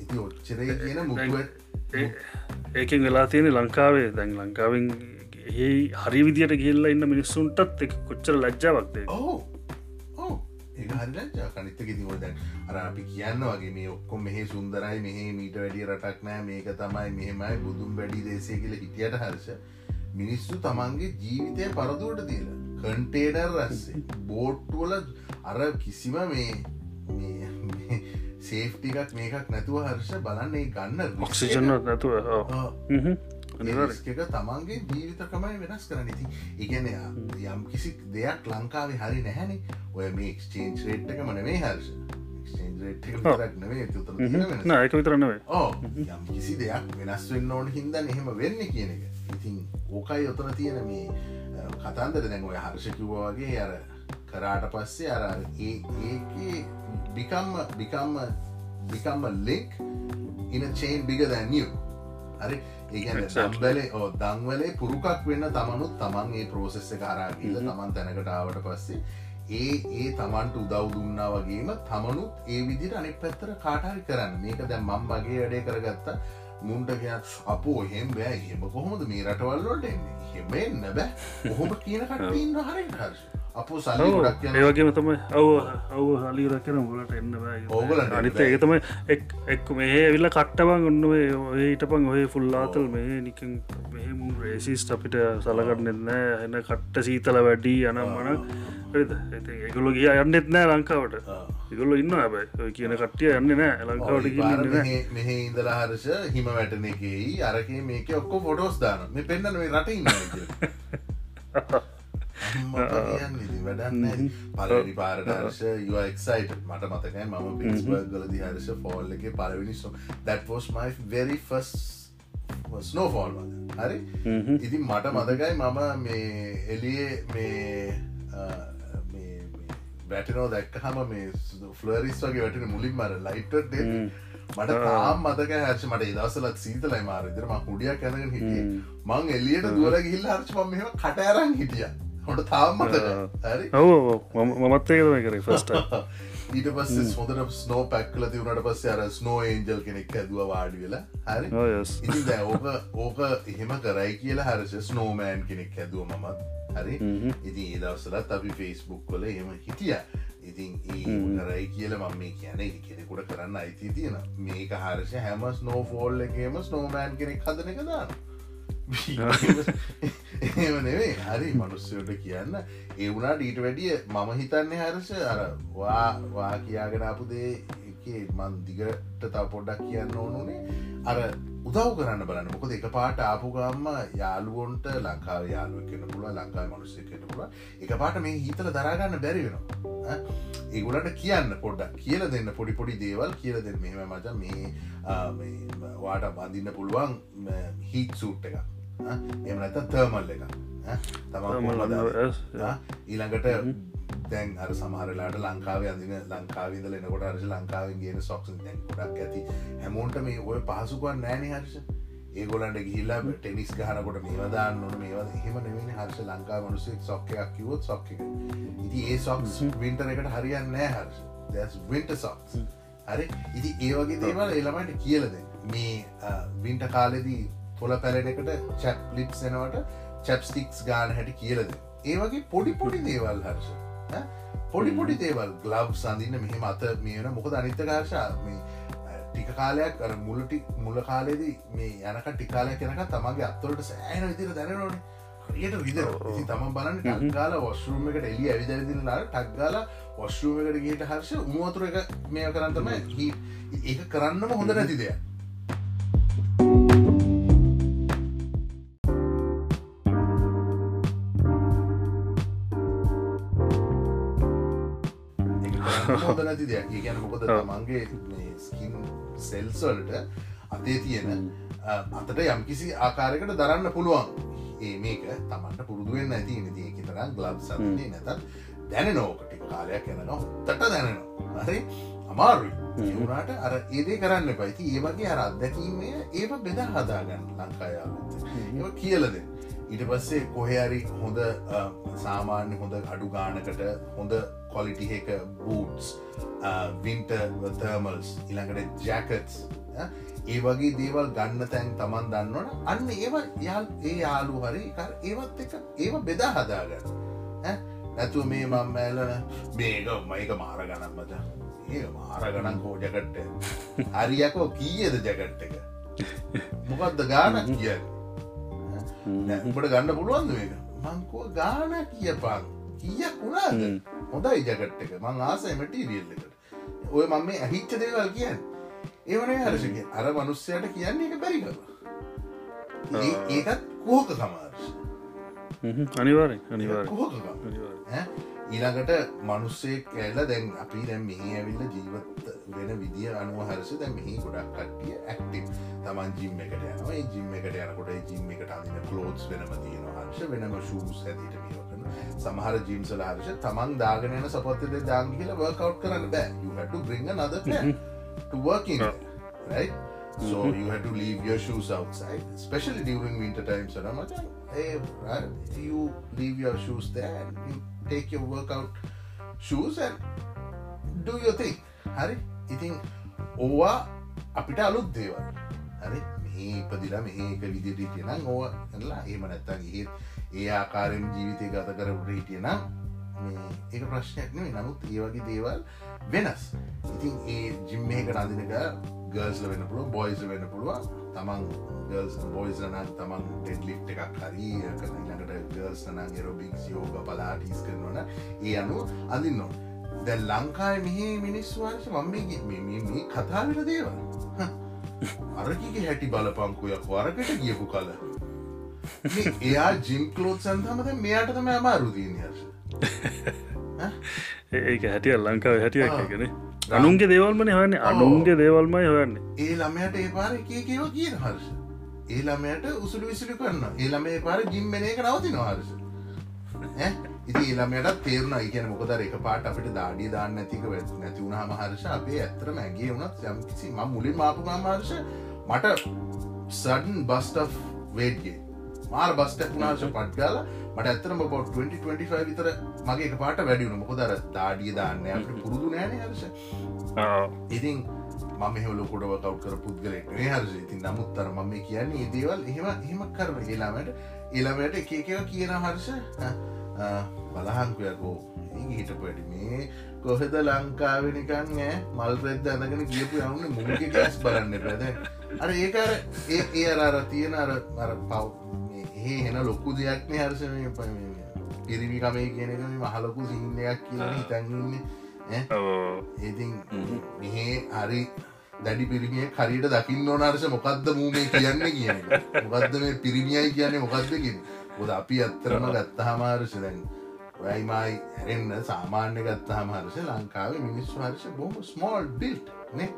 ඉති ඔච්චරේ කියන මුුව ඒකෙන් වෙලා තියෙන ලංකාවේ. දැන් ලංකාවෙන් ඒ හරි විදියට ගිල්ල ඉන්න මිනිස්සුන්ටත් එක කොච්චර ලජ්ජාවක්දේ ඕ කනිත්තක තිව දැන් අර අපි කියන්න වගේ මේ ඔක්කොම මෙහේ සුන්දරයි මෙහේ මීට වැඩිය රටක් නෑ මේක තමයි මෙහෙමයි බුදුම් වැඩි දේශය කියල හිටියට හර්ෂ මිනිස්සු තමන්ගේ ජීවිතය පරදුවට දීලා කන්ටේනර් රස්සේ බෝට්ටුවල අර කිසිම මේ සේෆ්ටිකක් මේකක් නැතුව හර්ෂ බලන්නේ ගන්න ඔක්සිජන නැතුව එක තමන්ගේ ජීවිතකමයි වෙනස් කරන ඉති ඉගැන යම් කිසි දෙයක් ලංකාවේ හරි නැහැනි. ඔය මේ එක්ස්චේන්ච් රේට්ක මනවේ හර්ෂ. ඒක විතරන්නවේ ඕ යම් කිසි දෙයක් වෙනස් වෙන්න ඕන හින්දන් එහෙම වෙන්න කියන එක. ඉතින් ඕකයි ඔතන තියෙන මේ කතන්දර දැන් ඔය හර්ෂකිව්වාගේ අර කරාට පස්සේ අර ඒ ඒක බිකම්ම බිකම්ම බිකම්ම ලෙක් ඉන චේන් බිග දැනිය හරි? ඒගැන සම්බලේ ඕ දංවලේ පුරුකක් වෙන්න තමනුත් තමන් ඒ ප්‍රෝසෙස්ස කරාගිල්ල තමන් තැනකටාවට පස්සේ ඒ ඒ තමන්ට උදව් දුන්නා වගේම තමනුත් ඒ විදිට අනෙක් පැත්තර කාටහරි කරන්න. මේක දැම් මම් වගේ වැඩේ කරගත්තා මුන්ට කිය අපෝ හෙම් බෑ. හෙම කොහොමද මේ රටවල්ලොට එන්නේ? හෙම එන්න බෑ. කොහොම කියන කටඉන්න හරි හර්ෂ අපෝ ගොඩක් ඒවගේම තමයි ඔව ඔව හලිරක් කියන ගොලට එන්න ඕගල අනිත ඒක තමයි එක් එක් මේ විල්ල කට්ටබන් ඔන්නුවේ ඔහහිටපන් ඔය ෆුල්ලාතල් මේ නිකින් මෙහමු රේසිස්ට අපිට සලකරන්න එන්න එන්න කට්ට සීතල වැඩී යනම් මන ඒගොල ගිය යන්නෙත් නෑ ලංකාවට. ඉගොල්ල ඉන්න ඇබයි කියන කට්ටිය යන්න නෑ ලංකාවට මෙහ ඉදලා හරෂ හිම වැටන එකයි අරක මේක ඔක්කෝ ෆොටෝස් දාන මේ පෙන්න්න මේ රට වැඩන්න පලවැනි පාරටර්ශ යක්සයිට මට මතකයි මම පිස්බර්ගල දිහර්ශ ෆෝල් එක පලවෙනි සෝ දැට්ෝස් මයි වෙරි ෆස් ස්නෝ ෆෝල් හරි? ඉතින් මට මතකයි මම මේ එලියේ මේ වැටනෝ දැක්කහම මේ ෆලරිස් වගේ වැටන මුලින් මර ලයිට්ට මට තාම් මතක හර්ෂ මට දසලත් සීතලයි මාර. ඉදරම හුඩිය කැනගෙන හිටිය. මං එල්ලියට දුවල ගිල්ල හර්ච ම මෙම කටඇරන් හිටිය. හොට තාම් මතක හරි. ඔව මමත් ඒකම කරේ ෆස්ට ඊට පස්ස හොඳට ස්නෝ පැක්කල තිවුණට පස්ස අර ස්නෝ ඒන්ජල් කෙනෙක් ඇදුව වාඩි වෙලා. හරි. දැ ඕක ඕක එහෙම කරයි කියලා හරස ස්නෝමෑන් කෙනෙක් ඇදුව මමත් හරි? ඉතින් ඒදවසලත් අපි ෆෙස්බුක් කොල එහෙම හිටිය. ඉතින් ඒ කරයි කියල මම මේ කියන කෙනෙකුට කරන්න අයිති තියෙන මේක හර්ෂ හැම ස්නෝ ෆෝල් එකේම ස්නෝමෑන් කෙනෙක් හදන එක දාන්න ඒම නෙවේ හරි මනුස්සයට කියන්න. ඒ වුණා ඩීට වැඩිය මම හිතන්නේ හරස අරවා වා කියාගෙනපු දේ මන් දිගට තව පොඩ්ඩක් කියන්න ඕනුනේ අර උදව් කරන්න බලන්න. මොකද එක පාට ආපු ගම්ම යාලුවොන්ට ලංකාව යාලුව කෙන පුළුව ලංකාව මනුස්සේ කෙන පුළුව එක පාට මේ හිතල දරාගන්න බැරි වෙනවා. ඒගුලට කියන්න පොඩ්ඩක්. කියල දෙන්න පොඩි පොඩි දේවල්. කියල දෙන්න මෙම මච මේ වාට බඳන්න පුළුවන් හිත් සූට් එක එම නැත තර්මල් එක තම ඊළඟට දැන් අර සමහරලාට ලංකාව අදින ලංකාවිදල එනකොට අර්ශ ලංකාවෙන් ගෙන සොක්ස දැන් ගොඩක් ඇති. හැමෝන්ට මේ ඔය පහසුකුවන් නෑන හර්ෂ. ඒගොලන්ට ගිහිල්ලා ටෙනිස් ගහනකොට මේවදාන්න ඕන මේවා එහෙම නෙවෙන හර්ෂ. ලංකා මනුසෙක් සොක්කයක් කිවොත් සොක්ක ඉති ඒ සොක්ස් වින්ටර එකට හරියන්න නෑ හර්ෂ. දැස් වින්ට සොක්ස් හරි? ඉති ඒවගේ දේවල් එළමට කියලද මේ වින්ට කාලෙදී පොල පැලෙනකට චැප් ලිප් එනවට චැප්ස්ටික්ස් ගාන හැටි කියලද ඒවගේ පොඩි පොඩි දේවල් හර්ෂ පොඩි පොඩි දේවල්. ගලබ් සඳන්න මෙහෙම අත මේන මොකද අනිත්තකාශා මේ ටික කාලයක් අර මුලටි මුල කාලෙදී මේ යනක ටිකාලයක් යනක තමගේ අත්වලට සෑන විදිර දැනනෝන යට විද ඉති තම බලන්න ටක්ගාල වස්රුම එකට එලි ඇවිදරදිලාට ටක්ගාල වස්රුම එකට ගේට හර්ෂ උමුවතුර එක මේ කරන්නතම ඒ කරන්නම හොඳ නැති හොඳ නැති දෙයක්. ගැන මොකද තමන්ගේ ස්කින් සෙල්සල්ට අතේ තියෙන අතට යම්කිසි ආකාරයකට දරන්න පුළුවන්. ඒ මේක තමන්ට පුරුදුවෙන් ඇති නතිය තරම් ගලබ් සන්නේ නැතත් දැන නෝකට කාලයක් එන නොත්තට දැනෙනවා. හරි? අමාරුයි. වුණට අර ඒදේ කරන්න පයිති ඒවගේ අර අත්දැකීමේ ඒව බෙද හදාගන්න ලංකායාව ඒ කියලද ඊට පස්සේ කොහරි හොඳ සාමාන්‍ය හොඳ අඩු ගානකට හොඳ කොලිටි එක බූට්ස් වින්ට තර්මල්ස් ඉළඟට ජැකටස් ඒ වගේ දේවල් ගන්න තැන් තමන් දන්නවන අන්න ඒව යාල් ඒ යාලු හරි ඒවත් එක ඒව බෙදා හදාගන්න. නැතුව මේ මං මෑලන මේක මයික මාර ගණන්මත ඒ මාර ගණන් හෝ ජකට්ට හරියකෝ කීයද ජකට් එක? මොකක්ද ගාන කිය උඹට ගන්න පුළුවන්ද මේක? මංකෝ ගාන කියපාන් කියක් වුණාද? හොඳයි ජකට් එක. මං ආසයි මටීරියල් එකට. ඔය මම මේ ඇහිච්ච දේවල් කියන්න. ඒවනේ හරශක අර මනුස්සයට කියන්නේ එක බැරි කර ඒකත් කෝක සමාර්ශ අනිවාරෙන් අනිවාර ඊළඟට මනුස්සෙක් ඇල්ල දැන් අපි දැන් මෙහි ඇවිල්ල ජීවත් වෙන විදිිය අනුව හරස දැ මෙහි ගොඩක් කට්ටිය ඇක්ටි තමන් ජිම් එකට යනවා ජිම් එකට යනකොට ජිම් එකට අදින කලෝස් වෙනම තියෙන හර්ෂ වෙනම ශූස් ඇතිට මේකන සමහර ජිම්සල හර්ෂ තමන් දාගෙනන සපත්තද දාන් කියල වර්කව් කරන්න බෑ යුහට බ්‍රිංග නද to work in it, right? So Mhm. you had to leave your shoes outside, especially during winter times. And I'm like, hey, right, you leave your shoes there and you take your workout shoes and do your thing. හරි? ඉතින් ඕවා අපිට අලුත් දේවල්. හරි? මේ ඉපදිලා මේක විදිට හිටියනම් ඕ ලා ඒම නැත්තන් ඒ ඒ ආකාරෙන් ජීවිතය ගත කරට හිටියනම් මේ ඒක ප්‍රශ්නයක් නෙවේ නමුත් ඒ වගේ දේවල් වෙනස්. ඉතින් ඒ ජිම්මේක නදිනක ගර්ස්ල වෙන පුළුව බොයිස් වෙන පුළුව තමන් ගර්ස් බොයිස් නන් තමන් ටෙඩ් ලිට් එකක් හරි කරනකට ගර්ස් නන් එරොබික් යෝග පලාටිස් කරනවන ඒ අනු අඳන්න දැ ලංකාය මෙහි මිනිස්වාර්ශ මම්මගේ මේ කතාවිට දේවල්. අරකිගේ හැටි බලපංකුයක් වරකට ගියපු කල. එයා ජිම් කලෝත් සන්තමද මෙයාට තම අමාරුදීන හර්ෂ ඒක හැටිය ලංකාව හැටිය එකගෙන අනුන්ගේ දේවල්මන හන්න අනුන්ගේ දේවල්මයි හොයන්නේ. ඒ ළමයට ඒ පාර කියව කියන හර්ෂ. ඒ ළමයට උසුළු විසිලි කරන්න ඒ ළමේ පාර ජිම්මන එක නවතින හර්ෂ. ඉති ඒළමයට තේරුණ. කියන මොකද එක පාට අපට දාඩිය දාන්න ඇතික නැතිවුණ හමහර්ෂ අපේ ඇත්තර මැගේ වුණත් යම්කිසි ම මුලින් මාපු මාර්ෂ මට සඩන් බස්ට වේඩ්ගේ මාර බස්ට පුනාර්ශ පට්ගාල මට ඇතරම බො 2025 විතර මගේ පාට වැඩියුණ මොකදර දාඩිය දාන්න අපට පුරුදු නෑන හර්ෂ. ඉතින් මම හලොකොඩව කව් කර පුද්ගලෙක් හර්ෂ. ඉතින් නමුත්තර මම කියන්නේ දේවල් එහෙම එහෙම කරන ඒලාමට එළමට එකකව කියන හර්ෂ. බලහන්කයකෝ හිට පඩි මේ කොහෙද ලංකාවෙනිකන් ෑ මල්පෙද්ද ඇඳගෙන කියපු යවුන්න මුග ගැස් බලන්න පැද අර ඒකර ඒ අර තියෙන අර අර පව් ඒ හෙන ලොක්කු දෙයක්න හර්ෂ පිරිමිකමේ කියනක මහලොකු සිහිනයක් කියන හිතන්න්නේ ඒතින් මෙහේ හරි දැඩි පිරිමිය හරියට දකින්න ඕනර්ශ මොකක්ද මූමේ කියන්න කියන මොකක්ද මේ පිරිමියයි කියන්නේ මොකක්ද කිය ොද අපි අත්තරම ගත්තහමාර්ශ දැන් ඔයයිමයි ඇරෙන්න්න සාමාන්‍ය ගත්තහමහර්ෂ ලංකාවේ මිනිස්සු හර්ෂ බොහම ස්මෝල් බිල්ට් නේ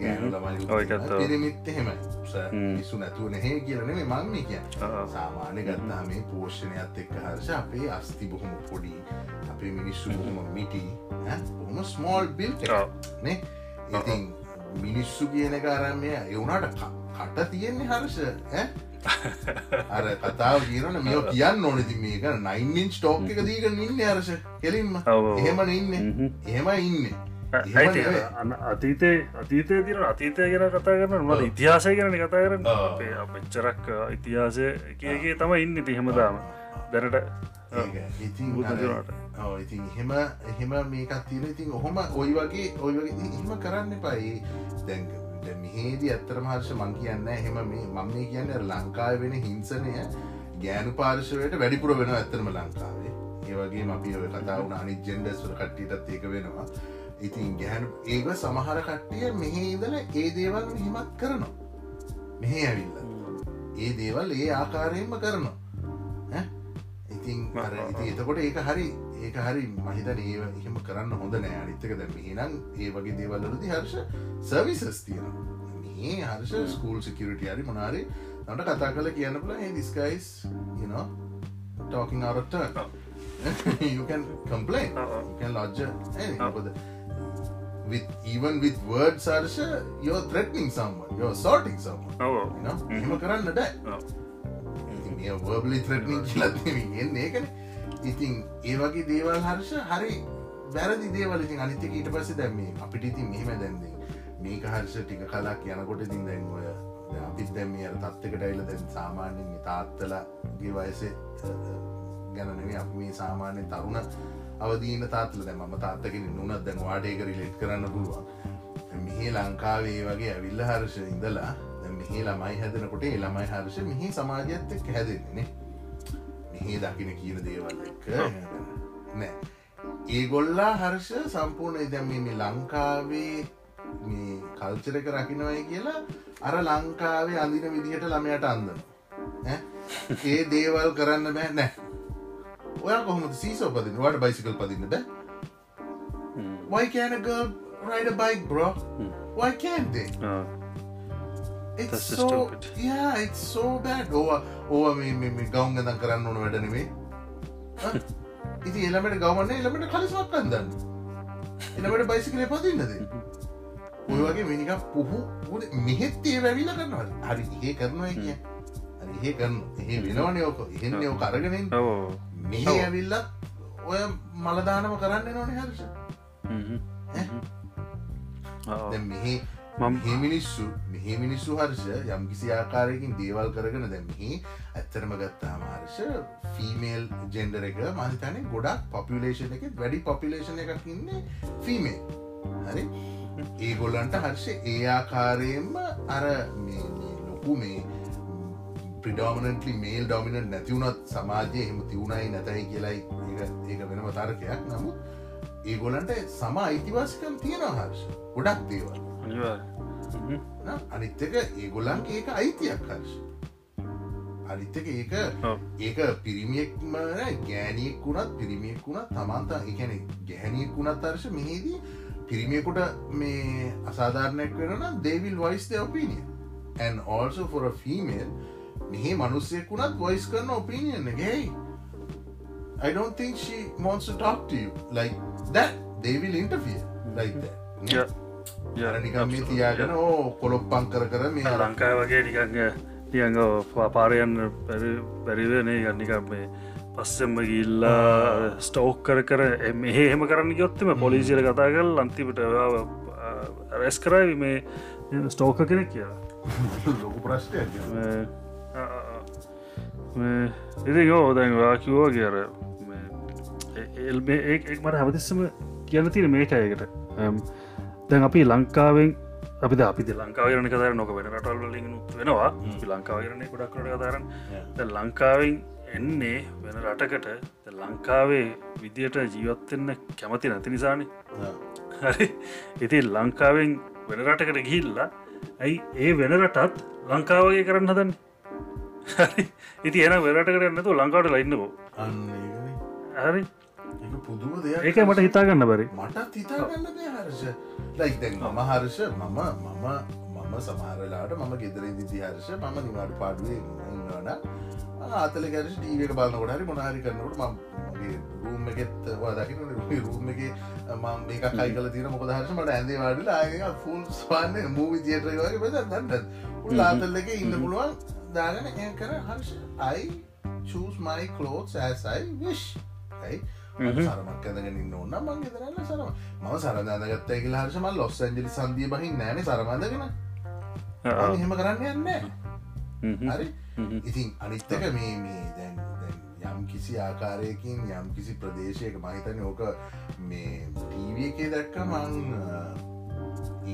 ගෑනු ළමයි පිරිමිත් එහෙම. ඉස්සු නැතුව නැහේ කියලනේ මංම කිය සාමාන්‍ය ගත්තා මේ පෝෂණයත් එක්ක හර්ෂ අපේ අස්ති බොහොම පොඩි අපේ මිනිස්සු බොහොම මිටි බොහොම ස්මෝල් බිල් නේ? ඉතින් මිනිස්සු කියන කාරමය එවුණට කට තියෙන්නේ හර්ෂ අර කතාව කියරන මෙ කියන්න ඕනති මේක නයින්ෙන් ස්ටෝක් එක දීක ඉන්න අරශ කෙලින්ම. එහෙම ඉන්න. එහෙම ඉන්න අතීතේ අතීතය තිර අතීතය ගෙන කතා කරන මට ඉතිහාසය ගැන කතා කරන අපච්චරක් ඉතිහාසය කියගේ තම ඉන්න තිහෙමදාම දැනට ඉතින් ඉතින් එහෙම මේකත් තිර ඉතින් ඔහොම ඔයි වගේ ඔයි වගේ එහෙම කරන්න පයි දැන්ක මෙහේදී ඇත්තරම හර්ෂ මං කියන්න එහෙම මේ මම මේ කියන්න ලංකාව වෙන හිංසනය ගෑනු පාර්ශවයට වැඩිපුර වෙන ඇත්තරම ලංකාවේ ඒවගේ අපි ඔය කතා වුණ අනි ජෙන්ඩස්වල කට්ටියටත් ඒක වෙනවා ඉතින් ගැහැනු ඒක සමහර කට්ටිය මෙහේ ඉදල ඒ දේවල් හිමත් කරනවා. මෙහෙ ඇවිල්ල. ඒ දේවල් ඒ ආකාරයෙන්ම කරනවා. ඉතින් ඉති එතකොට ඒක හරි ඒක හරි මහිතන ඒ එහෙම කරන්න හොඳ නෑ අනිත්තක දැ මෙහිනම් ඒ වගේ දේවල්ලලති හර්ෂ සර්විසස් තියෙන මේ හර්ෂ ස්කූල් සිකරට හරි මොනාරි නට කතා කල කියන්න පුල ඒ දිස්කයිස් out of turn. you can complain. you can lodge anything with even with words Arsha you're threatening someone. You're assaulting someone. Oh. you know? එහෙම කරන්න බෑ මේ වර්බලි ත්‍රට්නිින් කියලත්න්නේ එන්නේ ඒකන. ඉතින් ඒ වගේ දේවල් හර්ෂ හරි වැරදි දේවලින් අනිතක ඊට පස්ස දැම්මේ අපිට ඉතින් මෙහෙම දැන්දේ මේක හර්ෂ ටික කලක් යනකොට ඉතින් දැන් ඔය අපිත් දැම්ම අර තත්වකට ඇයිල දැන් සාමාන්‍යෙන් තාත්තලගේ වයසේ ගැනනේ අප මේ සාමාන්‍ය තරුණ අවදීන තාත්ල දැ ම තාත්තකින නුනත් දැන් වාඩේකර ලෙට් කරන්න පුළුවන්. මෙහේ ලංකාවේ වගේ ඇවිල්ල හර්ෂ ඉඳලා මෙහේ ළමයි හැදනකොට ළමයි හර්ෂ මෙහි සමාජයත් එක් හැදෙන්නේ මෙහේ දකින කියන දේවල් එක්ක. නෑ. ඒගොල්ලා හර්ෂ සම්පූර්ණ දැම් මේ ලංකාවේ මේ කල්චර එක රකිනවයි කියලා අර ලංකාවේ අඳින විදිහට ළමයට අන්දන ඒ දේවල් කරන්න බෑ. නෑ ඔය කොහොම සීසෝ පදින වට බයිසිකල් පදින්න බෑ? why can't a girl ride a bike bro? why can't they? It's That's just so stupid. yeah it's so bad. ඕවා ඕව මේ ගෞන් ගදන් කරන්න ඕන වැඩනවේ ඉති එළමට ගවන්න එළමට කලිස්මක් අන්දන්න එළමට බයිසිකලේ පතින්නද ඔය වගේ මිනික පුහු මෙහෙත්තේ වැවිල කරනවා. හරි ඒ කරනවා කිය හරි ඒ කරන්න ඒ වෙනවන යෝක එහෙන්න කරගෙනෙන් මෙහ ඇවිල්ලත් ඔය මලදානම කරන්න නොන හර්ෂ මෙහි මිනිස්සු මෙහි මිනිස්සු හර්ෂ යම් කිසි ආකාරයකින් දේවල් කරගෙන දැම්හි ඇත්තරම ගත්තා මාර්ෂ ෆීමේල් ජෙන්ඩර එක මහිතන ගොඩක් පොපිලේෂන එක වැඩි පොපිලේෂන එකක් ඉන්නේ ෆීමේ හරි? ඒගොල්ලන්ට හර්ෂ ඒ ආකාරයෙන්ම අර ලොකු මේ ප්‍රිඩෝමනටලි මේල් ඩොමිනට නැතිවුණත් සමාජය එහෙම තිවුණයි නැතයි කියලයි ඒක වෙනම තර්කයක්. නමුත් ඒගොලන්ට සම අයිතිවාසිකම් තියෙන හර්ෂ. ගොඩක් දේවල්. අනිත්තක ඒගොල්ලන්ගේ ඒක අයිතියක් හර්ෂ. අනිත්තක ඒක. ඒක පිරිමියෙක්ම ගෑනියෙක් වුණත් පිරිමියෙක් වුණත් තමන්ත එකන ගැහැනියෙක් වුණත් අර්ශ මෙහිදී පිරිමියකුට මේ අසාධාරණයක් වෙනනම් දේවිල් vice the opinion and also for a female මෙහි මනුස්සයෙක් වුණත් වොයිස් කරන ඔපිනියන්න ගෙයි I don't think she wants to talk to you like that. They will interfere like that. Yeah. Yeah, නිකම් මේ absolutely. තියාගෙන ඕ කොළොප්පං කර කර මේ ලංකාය වගේ නිකං නියඟ පාරයන්න බැරිවනේ ගන්නිකම් මේ පස්සෙම්ම ගිල්ලා ස්ටෝක් කර කර මෙහ එහෙම කරන්න ගොත්තම පොලිසිර කතා කල් අන්තිමට රැස් කරයි මේ ස්ටෝක කෙනෙක් කියලා. ලොකු ප්‍රශ්ටය ඉති ගෝ දැන් වාකිවෝ කියර එක් මට හැමතිස්සම කියන්න තියෙන මේකයකට දැන් අපි ලංකාවෙන් අපි අපි ලංකාවරන කතර නොක වෙන රටල් ලිගුත් වෙනවා. ලංකාවරණය ගොඩක් කට කතරන්න ලංකාවෙන් එන්නේ වෙන රටකට. ලංකාවේ විදියට ජීවත්වෙන්න කැමති නැති නිසානි. හරි. ඉති ලංකාවෙන් වෙන රටකට ගිහිල්ලා ඇයි ඒ වෙන රටත් ලංකාවගේ කරන්න හදන්න ඉති එන වෙරටකට එන්නතු ලංකාවට ලයින්නකෝ අන්න හරි. ඒක මට හිතාගන්න බරි. මටත් හිතාගන්න දේ හර්ෂ. ලයික් දැන් මම මම මම සමහරලාට මම ගෙදර ඉදිදි හර්ෂ මම නිවාට පාඩුවේ ඉන්නවන ආතල ගැරش ටීවක බලන්නකොට හරි මොනාහරි කරනකට මගේ රූම් එකෙත් දකින රූම් එක මම මේක කයි කල තින මොක හර්ෂ මට ඇන්දේ වාඩල ආය ෆුල් ස්වාන්න මූවි ජේටරගේ පෙ දන්න උල් ආතල් එක ඉන්න පුළුවන් දාගන ඒ කර. හර්ෂ අයි චස් මයි කලෝස් ඇසයි විශ් ඇයි? සරමක් ඇදගෙන ඉන්න ඕන්න මං ගෙදරන්න සරම ම සරදාගත්ත කියල හර්ෂම ලොස් ඇන්ජලි සන්දිය බහින් නෑන සරමඳගෙන එහෙම කරන්න යන්න හරි? ඉතින් අනිත්තක මේ මේ දැන් යම් කිසි ආකාරයකින් යම් කිසි ප්‍රදේශයක මහිතන ඕක මේ ටීව එකේ දැක්ක මං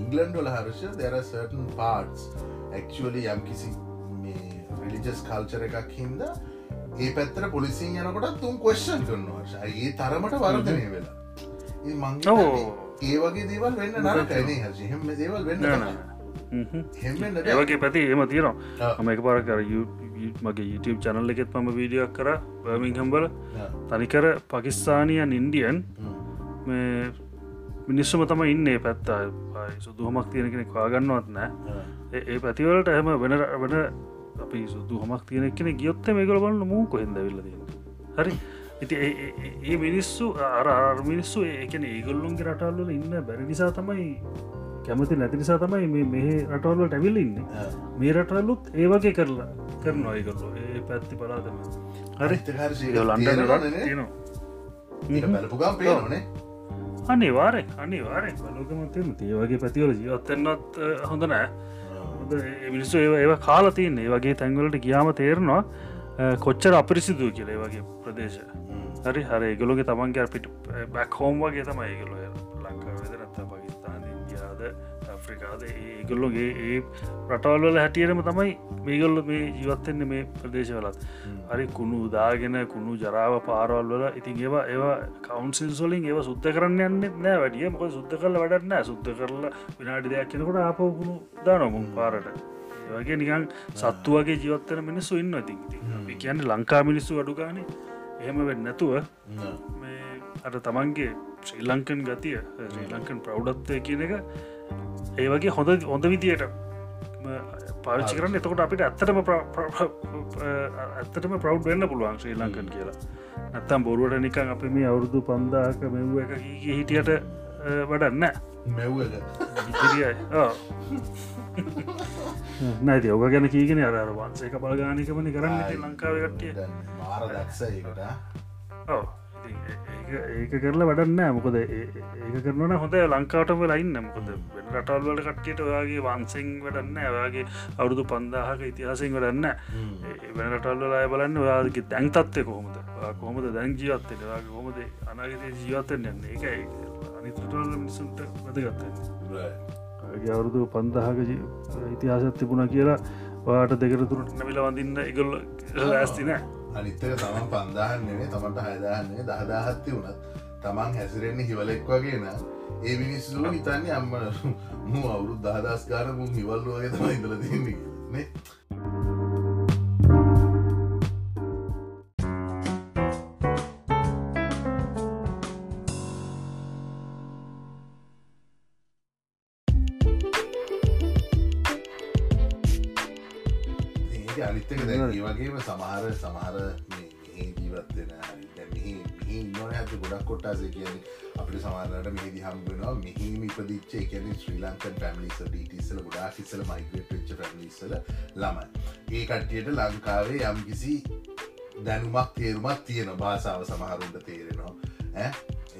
ඉංගලන්ඩ වල හර්ෂ දෙර සර්ටන් පාටස් ඇක්ලි යම් කිසි මේ රිලිජස් කල්චර එකක් හින්ද ඒ පැත්තර පොලිසින් යනකොට තුන් කොස්්ෂන් කරනවා ඒ තරමට වර්ධනය වෙලා. ඒ මං ඔව්. ඒ වගේ දේවල් වෙන්න නරකයිනේ හර්ෂ හෙම දේවල් වෙන්න හෙම ඒවගේ පැති එම තියෙනවා. මම එක පාර කර මගේ YouTube චනල්ල එකෙත් මම වීඩියක් කර බර්මිංහම්බල තනිකර පකිස්ථානියන් ඉන්ඩියන් මේ මිනිස්සුම තම ඉන්න පැත්තා. සුදුහමක් තියෙන කෙනෙක් වාගන්නවත් නෑ. ඒ- පැතිවලට ඇහම වෙන වෙන අපි සුදු හමක් තියෙන කෙන ගියොත්ත මේකල බලන්න මූ කොහෙද විල්ල හරි? ඉති ඒ- ඒ- ඒ- ඒ මිනිස්සු අර අර මිනිස්සු ඒකන ඒගොල්ලුන්ගේ රටල්වල ඉන්න බැරි නිසා තමයි කැමති නැති නිසා තමයි මේ මෙහ රටවල්ලට ඇවිල්ල ඉන්න. මේ රටල්ලුත් ඒවගේ කරලා කරනවා ඒගොල්ලු. ඒ පැත්ති පලාතම හරි? ලන්ඩ තියනවා බැලපුගම් පේනේ අනේ වාරෙන් අනි වාරෙන් බලකමතම ඒවගේ පැතිවල ජීවත්තෙන්න්නත් හොඳ නෑ මිනිස්සු ඒ ඒව කාලතියන්න ඒ වගේ තැන්වලට ගියාම තේරෙනවා කොච්චර අපිරිසිදුව කියල වගේ ප්‍රදේශ. හරි හර. ඒගොලොගේ තමන්ගේ පිට බැක් හෝම් වගේ තම ඒගොල ලංකාවද නත්ත පකිස්ාන ඉන්දියාද ඇෆ්‍රිකාද. ඒගොල්ලොගේ ඒ රටවල්වල හැටියරම තමයි මේගොල්ල මේ ජීවත්තෙන්නේ මේ ප්‍රදේශවලත්. හරි කුණු දාගෙන කුණු ජරාව පාරවල් වල. ඉතින් ඒවා ඒවා කවන්සිල් සොලින් ඒව සුද්ධ කරන්න යන්න නෑ වැඩිය. මොක සුද්ධ කරල වැඩන්නෑ සුද්ධ කරලා විනාඩි දෙයක් කෙනකොට ආපවකුණු දානොමුන් පාරට. ඒවගේ නිකන් සත්තු වගේ ජීවත්තන මිනිස්සු ඉන්න ඉතින්. කියන්න ලංකා මිනිස්සු අඩුගානේ එහෙම වෙන්න නැතුව මේ අට තමන්ගේ ශ්‍රී ලංකන් ගතිය ශ්‍රී ලංකන් ප්‍රෞ්ඩත්වය කියන එක ඒ වගේ හොඳ හොඳ විදියට පාවිච්චි කරන්න. එතකොට අපිට ඇත්තටම ඇත්තටම ප්‍රව් වෙන්න පුළුවන් ශ්‍රී ලංකන් කියලා. නැත්තම් බොරුවට නිකන් අපි මේ අවුරුදු පන්දාක මෙව්ව එක හිටියට වඩන්න මෙව්ව නැති ඔක ගැන කීගෙන අර වන්සේක බලගානිකමනි කරන්න ඉතින් ලංකාව කට්ටිය. මාර දක්ෂ ඒකට. ඔව්. ඒක කරලා වැඩන්න මොකද ඒක කරනන හොඳ ලංකාවට වෙලා ඉන්න. මොකද වෙන රටල්වල කට්ටියට ඔයාගේ වන්සෙන් වැඩන්න ඔයාගේ අවුරුදු පන්දාහක ඉතිහාසෙන් වැඩන්න වෙන රටල්ල අය බලන්න ඔයාගේ දැන් තත්වය කොහොමද? කොහොමද දැන් ජීවත්තෙන යාගේ කොමද අනාගත ජීවත්තෙන් යන්න ඒකයි. අනිතරටල්ල මිනිසුන්ට වැදගත්තන්නේ ගේ අවුරුදු පන්දහක ඉතිහාසත් තිබුණ කියලා වාට දෙකරතුරට නැවිල වඳන්න ඉගොල්ල ඇස්ති නෑ අනිත්තක තමන් පන්දාහන් නෙවේ තමන්ට හයදාන්නේ දහදාහත්ති වුණත් තමන් හැසිරෙන්නේ හිවලෙක් වගේන ඒ මිනිස්සු හිතන්නේ අම්ම මු අවුරුත් දහදස්කාර මුම් හිවල්ලුවගේ තම ඉදල තින්නේ නේ? වගේම සමහර සමහර ජීවත්වෙන ඉන්නන ඇත ගොඩක් කොට්ටාසේ කියන අපට සමාරට මේදි හම්බෙනවා මෙහිම ඉපදිච්ච කියන ශ්‍රී ලංකන් පැමිලිස ඩීටිසල ගොඩා කිසල මයිග්‍රට වෙච්ච පැමිලිසල ළමයි. ඒ කට්ටියට ලංකාවේ යම් කිසි දැනුමක් තේරුමක් තියෙන භාසාාව සමහරුන්ට තේරෙනවා. ඇ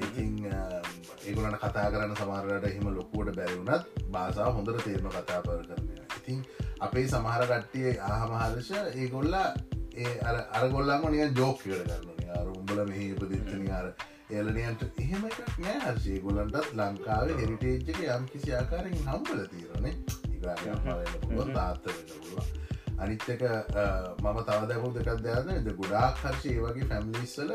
ඉතින් ඒගලට කතා කරන්න සමාරට එහෙම ලොකුවට බැරිවුනත් භාසාාව හොඳට තේරම කතා පර කරන ඉතින් අපේ සමහර කට්ටිය ආහමහදශ ඒගොල්ලා ඒ අරගොල්ලාම නිය ජෝක් කියල කරන්න අර උඹල මෙහි උපදිත්තන අර එලනයන්ට එහෙම එකක් නෑ හර්ෂය ගොලන්ටත් ලංකාවේ හෙරිටේජ්ක යම් කිසි ආකාරෙන් හම්බල තීරණේ ඉග තාත්ත වෙන්න අනිත්තක මම තවදැකු දෙකක් දෙයන්න ද ගොඩාක් හර්ෂය වගේ ෆැම්ලිස්සල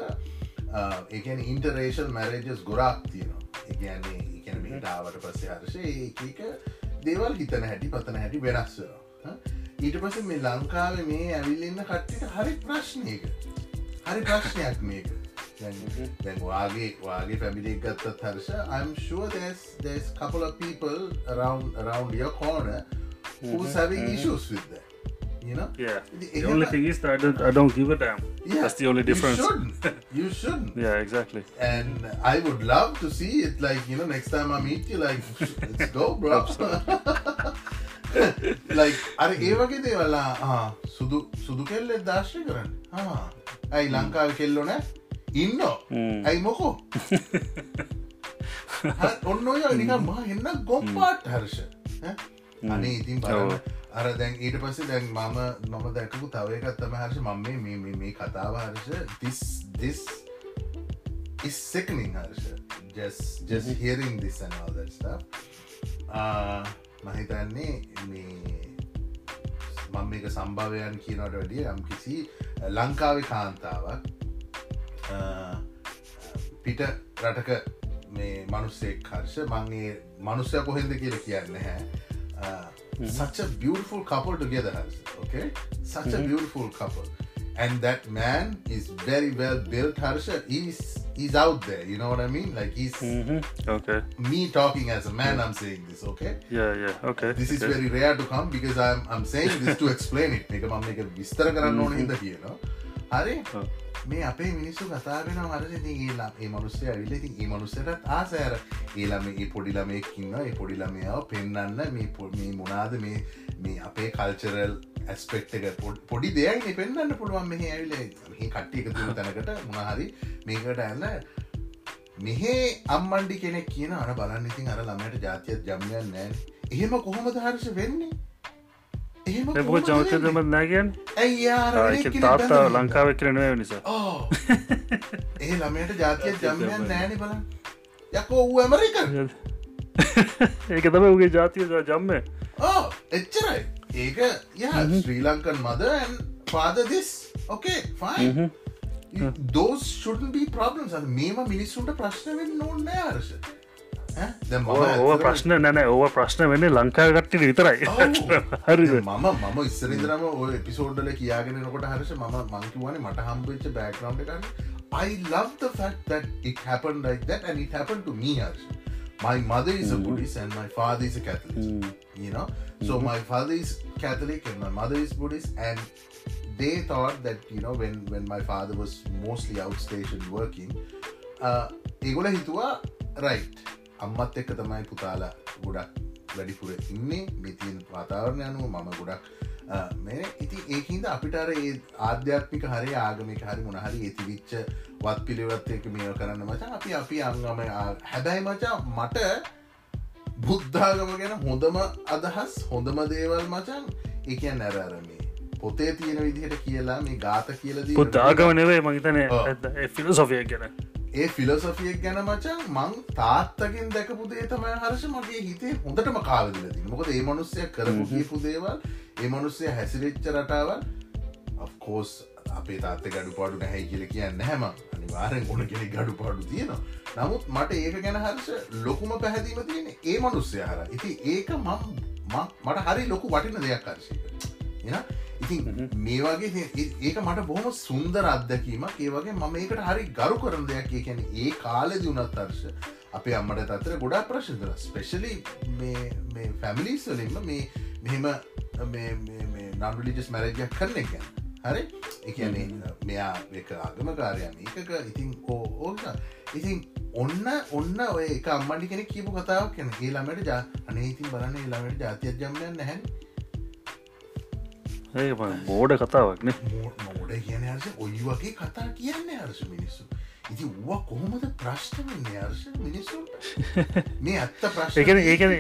එකන ඉන්ටරේෂල් මැරේජස් ගොරාක් තියෙනවා. එකන්නේ එකන මිටාවට පස්සේ හර්ෂය ඒක දේවල් හිතන හැටි පතන හැටි වෙනස්වනවා ඊට පස මේ ලංකාව මේ ඇවිල්ලන්න කට්ටිට හරි ප්‍රශ්නයක. හරි ප්‍රශ්නයක් මේක. දැන් වාගේ වාගේ පැමිලික් ගත්තත් Harsha I'm sure there's there's couple of people around around your corner who's having issues with that. You know? Yeah. The only thing is that I don't, I don't give a damn. yeah, That's the only difference. you shouldn't, you shouldn't. Yeah, exactly. and I would love to see it like you know next time I meet you like let's go bro. Like අර ඒ වගේ දේවල්ලා සුදු සුදු කෙල්ලෙ දර්ශය කරන්න ඇයි ලංකාව කෙල්ලොන ඉන්න ඇයි මොකෝ ඔන්න ඔය නික මහ එන්න ගොම්පාට හර්ෂ අනේ ඉතින් බලන්න අර දැන් ඊට පස්සේ දැන් මම නොම දැකපු තවයකත්තම හර්ෂ මම මේ මේ කතාව හර්ෂ තිස් දිස් is sickening Harsha. Just just hearing this and all that stuff. මහිතන්නේ මේ මම මේක සම්භවයන් කියනට වැඩිය යම් කිසි ලංකාව කාන්තාවක් පිට රටක මේ මනුස්සෙක් හර්ෂ මංගේ මනුස්සය කොහෙන්ද කියල කියන්න හැ mm-hmm. such a beautiful couple together has okay? Such mm-hmm. a beautiful couple. And that man is very well built harsha. He's he's out there you know what i mean? Like he's mm-hmm. okay. me talking as a man yeah. i'm saying this okay? Yeah yeah okay. This is very rare to come because i'm i'm saying this to explain it. Because I'm making vistar karan mm-hmm. no hinda here no? හරි. මේ අපේ මිනිස්සු කතාාවෙන හරස ඒලා ඒ මනුස්සය ඇවිල ඉතින් ඒ මනුස්සයට ආසෑර ඒලම ඒ පොඩිලමයක්කින්න ඒ පොඩිලමයාව පෙන්න්න මේ පො මේ මොනාද මේ මේ අපේ කල්චරල් ඇස්පෙක්් එක පොඩි දෙයක් පෙන්න්න පුළුවන් මෙහ ඇවිල මේ කට්ටි එක තුළ තැනකට මොනහරි මේකට ඇල්ල මෙහේ අම්මන්ඩි කෙනෙක් කියන අන බලන්න ඉතින් අර ළමයට ජාතියත් ජම්යන් නෑ. එහෙම කොහොමද හර්ෂ වෙන්නේ එහෙම ඒ මොකද කොහොමද චමත්කද වෙන්නේ? මත් නෑ කියන්න? ඇයි තාත්තා? ලංකාව කරනව නිසා ඒ ළමයට ජාතිය ජම්යන් නෑන බලන්න. යකෝ වූ ඇමරිකන්? ඒක තම උගේ ජාතිය ජම්ම. එච්චරයි. ඒක ය ශ්‍රී ලංකන් මද පාද දිස් ඕකේ ෆයි දෝස් ෂුටන් බී ප්‍රබ්ලම්ස් අ මේම මිනිස්සුන්ට ප්‍රශ්නවෙන් නොන්න අර්ශ ඕ ප්‍රශ්න නැන ඕව ප්‍රශ්න වෙන්නේ ලංකාගට්ටි විතරයි හරි මම මම ඉස්සරිදරම ඔය එපිසෝඩ්ඩල කියගෙනනකොට හරස ම මංකිවන මට හම්බවෙච්ච බෑක්රව් එකන්න I love the fact that it happened like that and it happened to me Harsh. My mother is a Buddhist and my father is a Catholic. You know? So my father is Catholic and my mother is Buddhist and they thought that you know when when my father was mostly outstationed working uh, ඒගොල හිතුවා රයිට් අම්මත් එක්ක තමයි පුතාලා ගොඩක් වැඩිපුර ඉන්නේ. මෙතින් වාතාවරණ අනුව මම ගොඩක් මේ ඉති ඒහින්ද අපිටර ඒ ආධ්‍යාත්මික හරි ආගමික හරි මොනහරි ඒතිවිච්ච වත් පිළිවත් එක මේව කරන්න මචා. අපි අපි අංගම හැබැයි මචා මට බුද්ධාගම ගැන හොඳම අදහස් හොඳම දේවල් මචන් එකන් නැරරමේ පොතේ තියෙන විදිහට කියලා මේ ගාත කියලද පුද්ධාගම නෙවේ මහිතන. ෆිලසොෆිය ගැන ඒ ෆිලසොෆියක් ගැන මචන් මං තාත්තකින් දැකපු දේ තමයි හර්ෂ. මගේ හිතේ හොඳටම කාලදිලති මොකද ඒ මනුස්සය කරපු කියපු දේවල් ඒ මනුස්සය හැසිරෙච්ච රටාවල් ඔෆකෝස් අපේ තාත්ත ගඩු පාඩු නැහැයි කියල කියන්න හැම අනිවාරෙන් ගොුණ කෙනෙ ගඩු පාඩු තියෙනවා. නමුත් මට ඒක ගැන හර්ෂ ලොකුම පැහැදීම තියෙන ඒ මනුස්සය හර ඉති ඒක මම් මට හරි ලොකු වටින දෙයක් කරශයක එන ඉතින් මේ වගේ ඒක මට බොහොම සුන්දර අත්දැකීමක්. ඒ වගේ මම ඒකට හරි ගරු කරන දෙයක්. ඒ කැන ඒ කාලෙදි වනත් අර්ශ අපේ අම්මට තත්තර ගොඩා ප්‍රශ්දර ස්පෙශලි මේ ෆැමිලිස් වලින්ම මේ මෙහෙම නම්ලිජස් මැරජයක් කරන එක හරි? එකනේ මෙයා එක අගම කාරයම එකක ඉතින් ඕ ඕක. ඉතින් ඔන්න ඔන්න ඔය එක අම්මඩි කෙන කියපු කතාවක් කියන ඒ ළමට ජා අනේ ඉතින් බලන්න ඒ ළමට ජාතියක් ජම්යන්න නැහැන් ඒ බෝඩ කතාවක්නේ මෝඩ කියන හර්ස ඔයි වගේ කතා කියන්න හර්ස මිනිස්සු. ඉති වා කොහොමද ප්‍රශ්න වෙන්නේ අර්ශ මිනිස්සුන්ට? මේ ඇත්ත ප්‍රශ්න ඒකන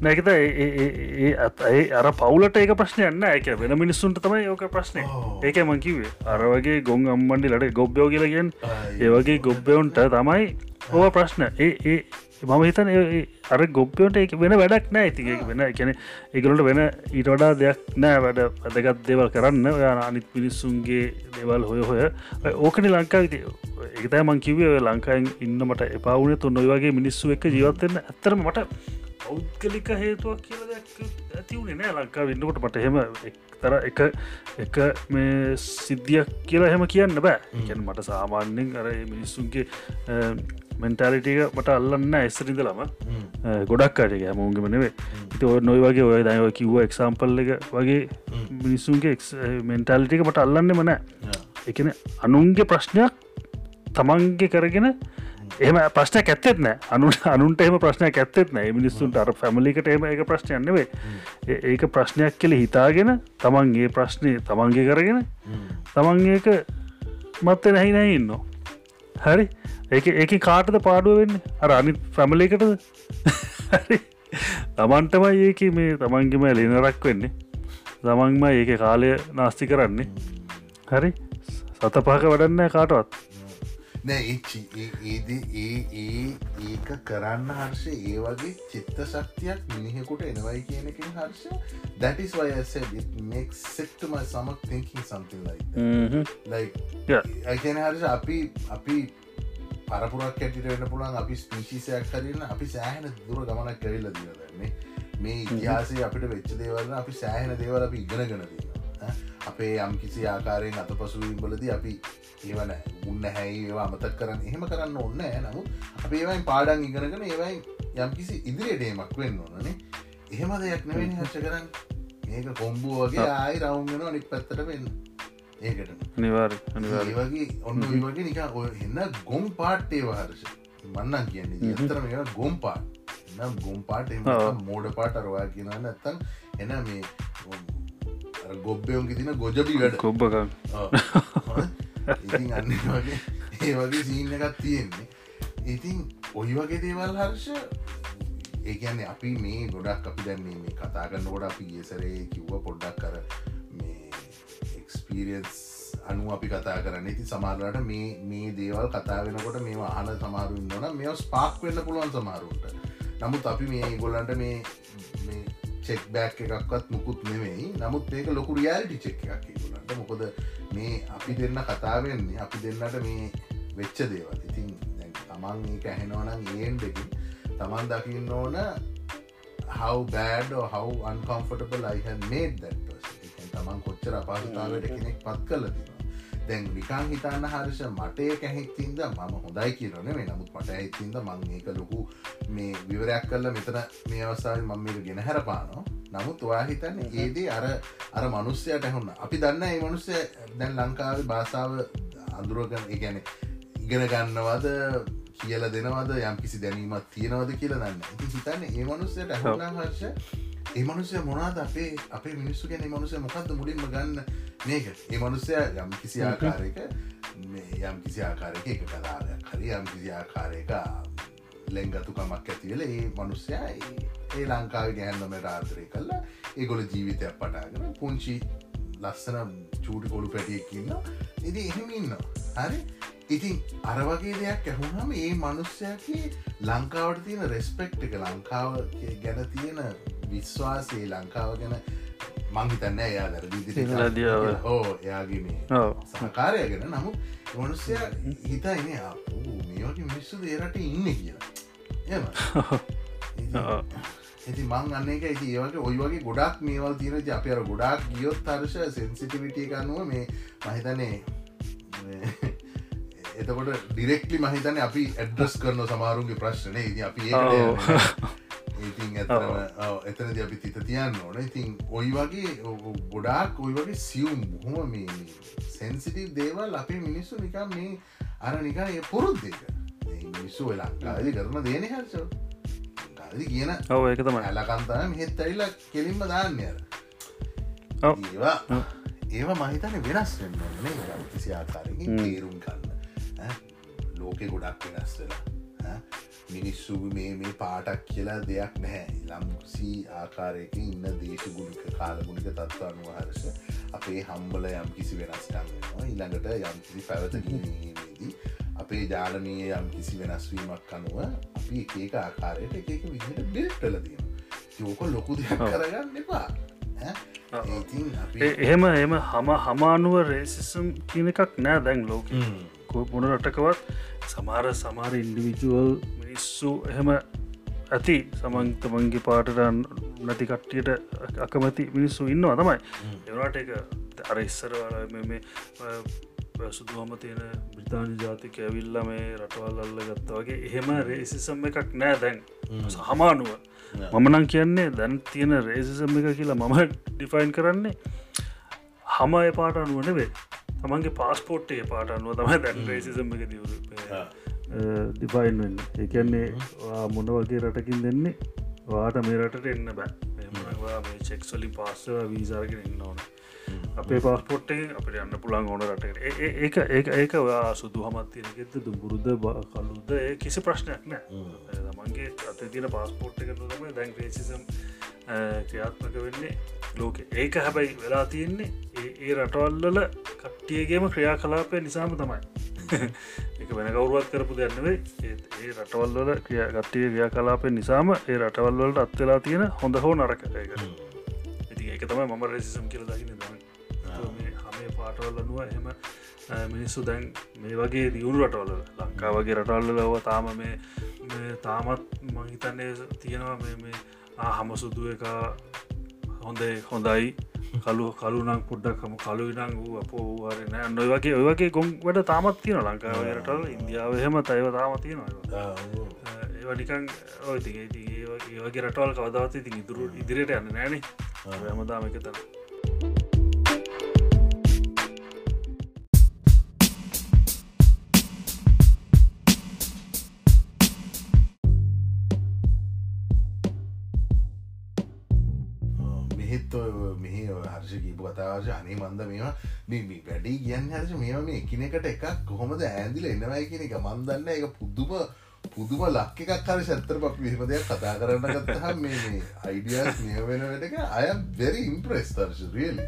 නැකත ඒ අතයි අර පවුලට ඒක ප්‍රශ්නයන්න එක වෙන මිනිස්සුන්ට තමයි ඕක ප්‍රශ්නය ඒක මංකිවේ අර වගේ ගොන් අම්මන්ඩි ලට ගොබ්බයෝ කියලගෙන් ඒවගේ ගොබ්බයොන්ට තමයි ඕව ප්‍රශ්න. ඒ ඒ මම හිතන අර ගොප්පයෝට එක වෙන වැඩක් නෑ. ඇති වෙන එකන එකලට වෙන ඊට වඩා දෙයක් නෑ. වැඩ වැදගත් දේවල් කරන්න. ඔය අනිත් මිනිස්සුන්ගේ දෙවල් හොය හොය. ඕකන ලංකා එකතයි මං කිවේ ලංකායින් ඉන්න මට එපාවුන තුන් නොයි වගේ මිනිස්සු එක ජීවත්වන්න ඇතරම මට පෞද්ගලික හේතුවක් කියල ඇතිවුණේ නෑ ලංකා ඉන්නකොට. මට හෙම තර එක එක මේ සිද්ධියක් කියලා හෙම කියන්න බෑ. ගැන මට සාමාන්‍යෙන් අර මිනිස්සුන්ගේ මෙන්ටලිටික මට අල්ලන්න ඇස්සරිදලම ගොඩක් අටක මෝගම නෙවේ ති නොයි වගේ ඔය දයව කිව්ව එක්සාම්පල් එක වගේ මිනිස්සුන්ගේ මෙන්ටල්ටික මට අල්ලන්න මන එකන අනුන්ගේ ප්‍රශ්නයක් තමන්ගේ කරගෙන එම ප්‍රශ්නයක් ඇත්තෙත් නෑ අනු අනුන්ට එම ප්‍රශ්නයක් ඇත්තෙත් නෑ මිනිස්සුන්ට අර ෆැමලිකට එම එක ප්‍රශ්නයන්නවේ ඒක ප්‍රශ්නයක් කෙළ හිතාගෙන තමන්ගේ ප්‍රශ්නය තමන්ගේ කරගෙන තමන් ඒක මත්ත නැහි නැ ඉන්න හරි. ඒක කාටද පාඩුව වෙන්න? අර අනි ෆැමලිකටද තමන්ටමයි ඒක මේ තමන්ගෙම ලෙනරක් වෙන්නේ. තමන්ම ඒක කාලය නාස්ති කරන්නේ. හරි. සත පහක වඩන්න කාටවත් නෑ ඒක කරන්න හර්ෂ. ඒ වගේ චිත්ත ශක්තියක් මිනිහෙකුට එනවයි කියනකින් Harsha දැටිස් වයසෙක් සෙක්ටම සමක් something like like ඇකන Harsha අපි අපි පරපුරක් ඇටිට වෙන්න පුළන් අපි ස්පීශිසයක් කරන්න අපි සෑහන දුර ගමනක් කරල්ල දීරදන්නේ මේ ඉතිහාසේ අපිට වෙච්ච දේවල්න්න අපි සෑහෙන දේවල අපි ඉගෙන ගනදීම අපේ යම් කිසි ආකාරයෙන් අත පසුවීම් බලද අපි ඒවන උන්න හැයි ඒවා අමතක් කරන්න එහෙම කරන්න ඔන්න නමුත් අප ඒවයින් පාඩන් ඉගෙනගෙන ඒවයි යම්කිසි ඉදිරියටේමක් වෙන්න ඕනනේ එහෙම දෙයක් නෙවෙනි හර්ෂ කරන්න. ඒක කොම්බුව වගේ ආයි රවුන්ගෙන අනික් පැත්තට වෙන්න. ඒකට නිවාර වගේ ඔන්න වගේ නික ඔය එන්න ගොම් පාට්ටේ වහර්ෂ මන්නන් කියන්නේ ඇතර මේ ගොම් පාට්. ගොම් පාට මෝඩ පාට අරවා කියන්න ඇත්තන් එන මේ ගොබ්බයෝන්ගේ තින ගොජබි වැඩ. කොබ්බක ඉතින් අන්න වගේ ඒ වගේ සීන එකත් තියෙන්නේ. ඉතින් ඔයි වගේ දේවල් හර්ෂ ඒකන්නේ අපි මේ ගොඩක් අපි දැන්නේ මේ කතා කරන්න ගොඩ අපි ඒසරේ කිව්ව පොඩ්ඩක් කර මේ එක්ස්පීරියන්ස් අනු අපි කතා කරන්න. ඉති සමාරලට මේ මේ දේවල් කතා වෙනකොට මේ ආන සමාරුන් නොන මේ ස්පාක් වෙන්න පුළුවන් සමාරුන්ට නමුත් අපි මේ ගොල්ලන්ට මේ චෙක් බෑක් එකක්වත් මුකුත් නෙවෙයි නමුත් ඒක ලොකු රියල්ටි චෙක් එකක් ගොලන්ට මොකොද මේ අපි දෙන්න කතාවෙන්නේ අපි දෙන්නට මේ වෙච්ච දේවල්. ඉතින් තමන් ඒක ඇහෙනවනම් ඒන් දෙකින් තමන් දකින්න ඕන how bad or how uncomfortable I have made that person. තමන් කොච්චර අපහසුතාවට කෙනෙක් පත් කල තිනවා දැන් නිකං හිතන්න හරිෂ මටේ කැහෙක්තින්ද මම හොඳයි කියරන මේ නමුත් මට ඇතින්ද මං ඒක ලොකු මේ විවරයක් කල්ල මෙතන මේ අවසාල් මම මේක ගෙන හැරපානෝ නමුත් ඔයා හිතන්න ඒදේ අර අර මනුස්්‍යයට ඇහුන්න. අපි දන්න ඒ මනුස්්‍ය දැන් ලංකාව භාසාාව අඳුරගන්න ගැන ඉගෙන ගන්නවද කියල දෙනවද යම් කිසි දැනීමත් තියෙනවද කියලා දන්න හිතන්න ඒ මනුස්සයට ඇහුනා හර්ෂ ඒ මනුසය මොනාද අපේ අපේ මිනිස්සු ගැන මනුසය මොකක්ද මුලින්ම ගන්න? මේක. ඒ මනුස්සය යම් කිසි ආකාරයක යම් කිසි ආකාරයක එක කලාගයක් හරි යම් කිසි ආකාරයක ලෙංගතුකමක් ඇතිවෙල ඒ මනුස්්‍යයි ඒ ලංකාව ගැහැන්නමට ආතරය කල්ලා ඒගොල ජීවිතයක් පටාගෙන පුංචි ලස්සන චූටි කොළු පැටියකින්න ඉති එහෙම ඉන්න හරි? ඉතින් අරවගේ දෙයක් ඇහුනම ඒ මනුස්්‍යයගේ ලංකාවට තියෙන රෙස්පෙක්් එක ලංකාව ගැන තියෙන විශ්වාසේ ලංකාව ගැන මංහිතන්න එයා දැරදී ඕ එයාගේ මේ සහකාරය ගැන නමුත් මනුස්්‍ය හිතයින මේ වගේ මිනිස්සු දේරට ඉන්න කියලා. ඇති මං අන්න එක ඇති ඒවගේ ඔයි වගේ ගොඩක් මේවල් තියන අප අර ගොඩක් ගියොත් තර්ශ සෙන්සිටිවිටිය ගන්නුව මේ මහිතනේ එතකොට ඩිරෙක්ලි මහිතන අපි ඇඩ්‍රස් කරන සමාරුන්ගේ ප්‍රශ්නය ඉති අපි ඉතින් ඇතම එතනද අපි තිත තියන්න ඕන. ඉතින් ඔයි වගේ ගොඩාක් ඔයි වගේ සියුම් බොහොම මේ සැන්සිටීව් දේවල් අපේ මිනිස්සු නිකම් මේ අර නිකා ඒ පුරුත් දෙක මිනිස්සු වෙලංකාදි කරන දේන හල්සෝ ගදි කියන ඔව ඒක තමයි. ඇලකන්තම හෙත් ඇල්ල කෙලින්ම දාන්නයර. ඒවා ඒවා මහිතන වෙනස් වෙන්න කිසි ආකාරකින් තේරුම් කන්න. ලෝකෙ ගොඩක් වෙනස් වෙලා. මිනිස්සු මේ මේ පාටක් කියලා දෙයක් නැහැ. ලම්සි ආකාරයක ඉන්න දේශගුණික කාලගුණික තත්ව අනුව හරස අපේ හම්බල යම් කිසි වෙනස්කන්නවා ඊළඟට යම් කිසි පැවතකිනේදී අපේ ජාලනය යම් කිසි වෙනස්වීමක් අනුව අපි ඒක ආකාරයට එක විදිට බිල්ටලදීම යෝක ලොකු දෙයක් කරගන්න එපා. ඈ. ඉතින් අපි ඒ- එහෙම එම හම හමානුව රේසිසම් කියන එකක් නෑ දැන් ලෝක. පුන රටකවත් සමාර සමාර ඉන්ඩිවිජුවල් මිනිස්සු එහෙම ඇති සමන්තමන්ගේ පාටරන් නැති කට්ටියට අකමැති මිනිස්සු ඉන්නවා තමයි. එවනට එක අර ඉස්සර සුදුහම තියෙන බ්‍රතාානි ජාතික ඇවිල්ල මේ රටවල් අල්ල ගත්තා වගේ එහෙම රේසිසම් එකක් නෑ දැන්. සහමානුව මමනං කියන්නේ දැන් තියෙන රේසිසම් එක කියලා මම ඩිෆයින් කරන්නේ. හම ඒ පාට අනුව නෙවේ තමන්ගේ පාස්පෝට් ඒ පාට අනුව තමයි දැන් රේසිසම් එක දියුරු ඩිෆයින් වෙන්න. ඒකන්නේ මොන වගේ රටකින් දෙන්නේ? වාට මේ රටට එන්න බෑ. චෙක්ස්වලින් පාස්සව වීසාරගෙන එන්න ඕන. අපේ පාස්පොට්ට අපට යන්න පුළන් ඕන ඒ- ඒක ඒක ඒක ඔයා සුදු හමත්තියනෙගෙද දුඹුරුද කලුද කිසි ප්‍රශ්නයක් නෑ. තමන්ගේ අත තින පාස්පෝට් එක තම දැන් ්‍රේසිසම් ක්‍රියාත්මක වෙන්නේ ලෝක. ඒක හැබැයි වෙලා තියෙන්නේ ඒ- රටවල්ලල කට්ටියගේම ක්‍රියා කලාපය නිසාම තමයි. එක වෙන කවරුවත් කරපු දෙන්නවේ ඒ රටවල්වල ක්‍රිය ගත්තිය ක්‍රියා කලාපය නිසාම ඒ රටවල්වලට අත්වෙලා තියෙන හොඳ හෝ නරක ඒක. ඉති ඒක තමයි මම රෙසිසම් කියල දකින දම හමේ පාටවල්ල නුව එහෙම මිනිස්සු දැන් මේ වගේ දියුණු රටවල ලංකා වගේ රටවල්ලව තාම මේ මේ තාමත් මහිතන්නේ තියෙනවා මේ හම සුදුව එක හොඳේ හොඳයි. කලු කලුනක් පුඩ්ඩක්කම කලු නං වූ අපෝ වරන නොයි වගේ ඔය වගේ ගොම් වැඩ තාමත් තියෙන ලංකාව රටවල් ඉන්දියාව එහෙම තයිව තාම තියෙනවා ඒවනිකං ඔයති ඒවගේ රටවල් කවදවත් ඉතින් ඉතුරු ඉදිරියට යන්න නෑන. හැමදාම එක තන හර්ෂ කීපු කතාවශ අනේ මන්ද මේවා මේ වැඩි කියන්න හර්ෂ මේවා මේ එකිනෙකට එකක් කොහොමද ඇන්දිල එන්නවයි කියන එක මන්දන්න එක පුද්දුම පුදුම ලක් එකක් හරි සැත්තර පක් විහම දෙයක් කතා කරන්න ගත්තහ මේ අයිඩියස් නිය වෙන වැඩක අයම් වෙරි ඉම්ප්‍රෙස් තර්ශ රියල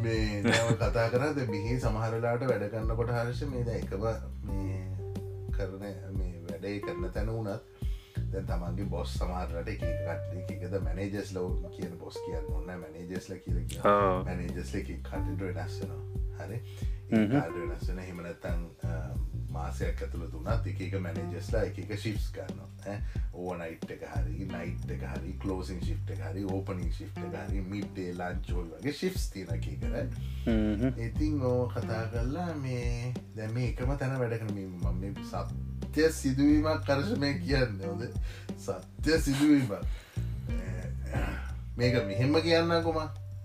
මේ නෑම කතා කරද මෙහි සමහරලාට වැඩගන්න කොට හර්ෂ මේ ද එකම මේ කරන මේ වැඩේ කරන තැන වුණත් දැන් තමන්ගේ බොස් සමාරට එකකට එකද මැනේජස් ලෝ කියන බොස් කියන්න ඔන්න මැනේජස්ල කියල කිය මැනේජස්ල එක කටට වෙනස්සනවා හරි? වෙනස්සන හෙමනත්තන් මාසයක් ඇතුළ තුනත් එක මැනේජස්ලා එක ශිප්ස් කරන්න ඕ නයිට් එක හරි නයිට් එක හරි කලෝසින් ශිප් එක හරි ඕපනින් ශිප් එක හරි මිට්ේ ලංචෝල් වගේ ශිප්ස් තින එක කර ඉතින් ඕ කතා කරලා මේ දැම එකම තැන වැඩකන මම මේ සත්‍ය සිදුවීමක් කරශමය කියන්න. හොද සත්‍ය සිදුවීමක්. මේක මෙහෙම කියන්න කොම?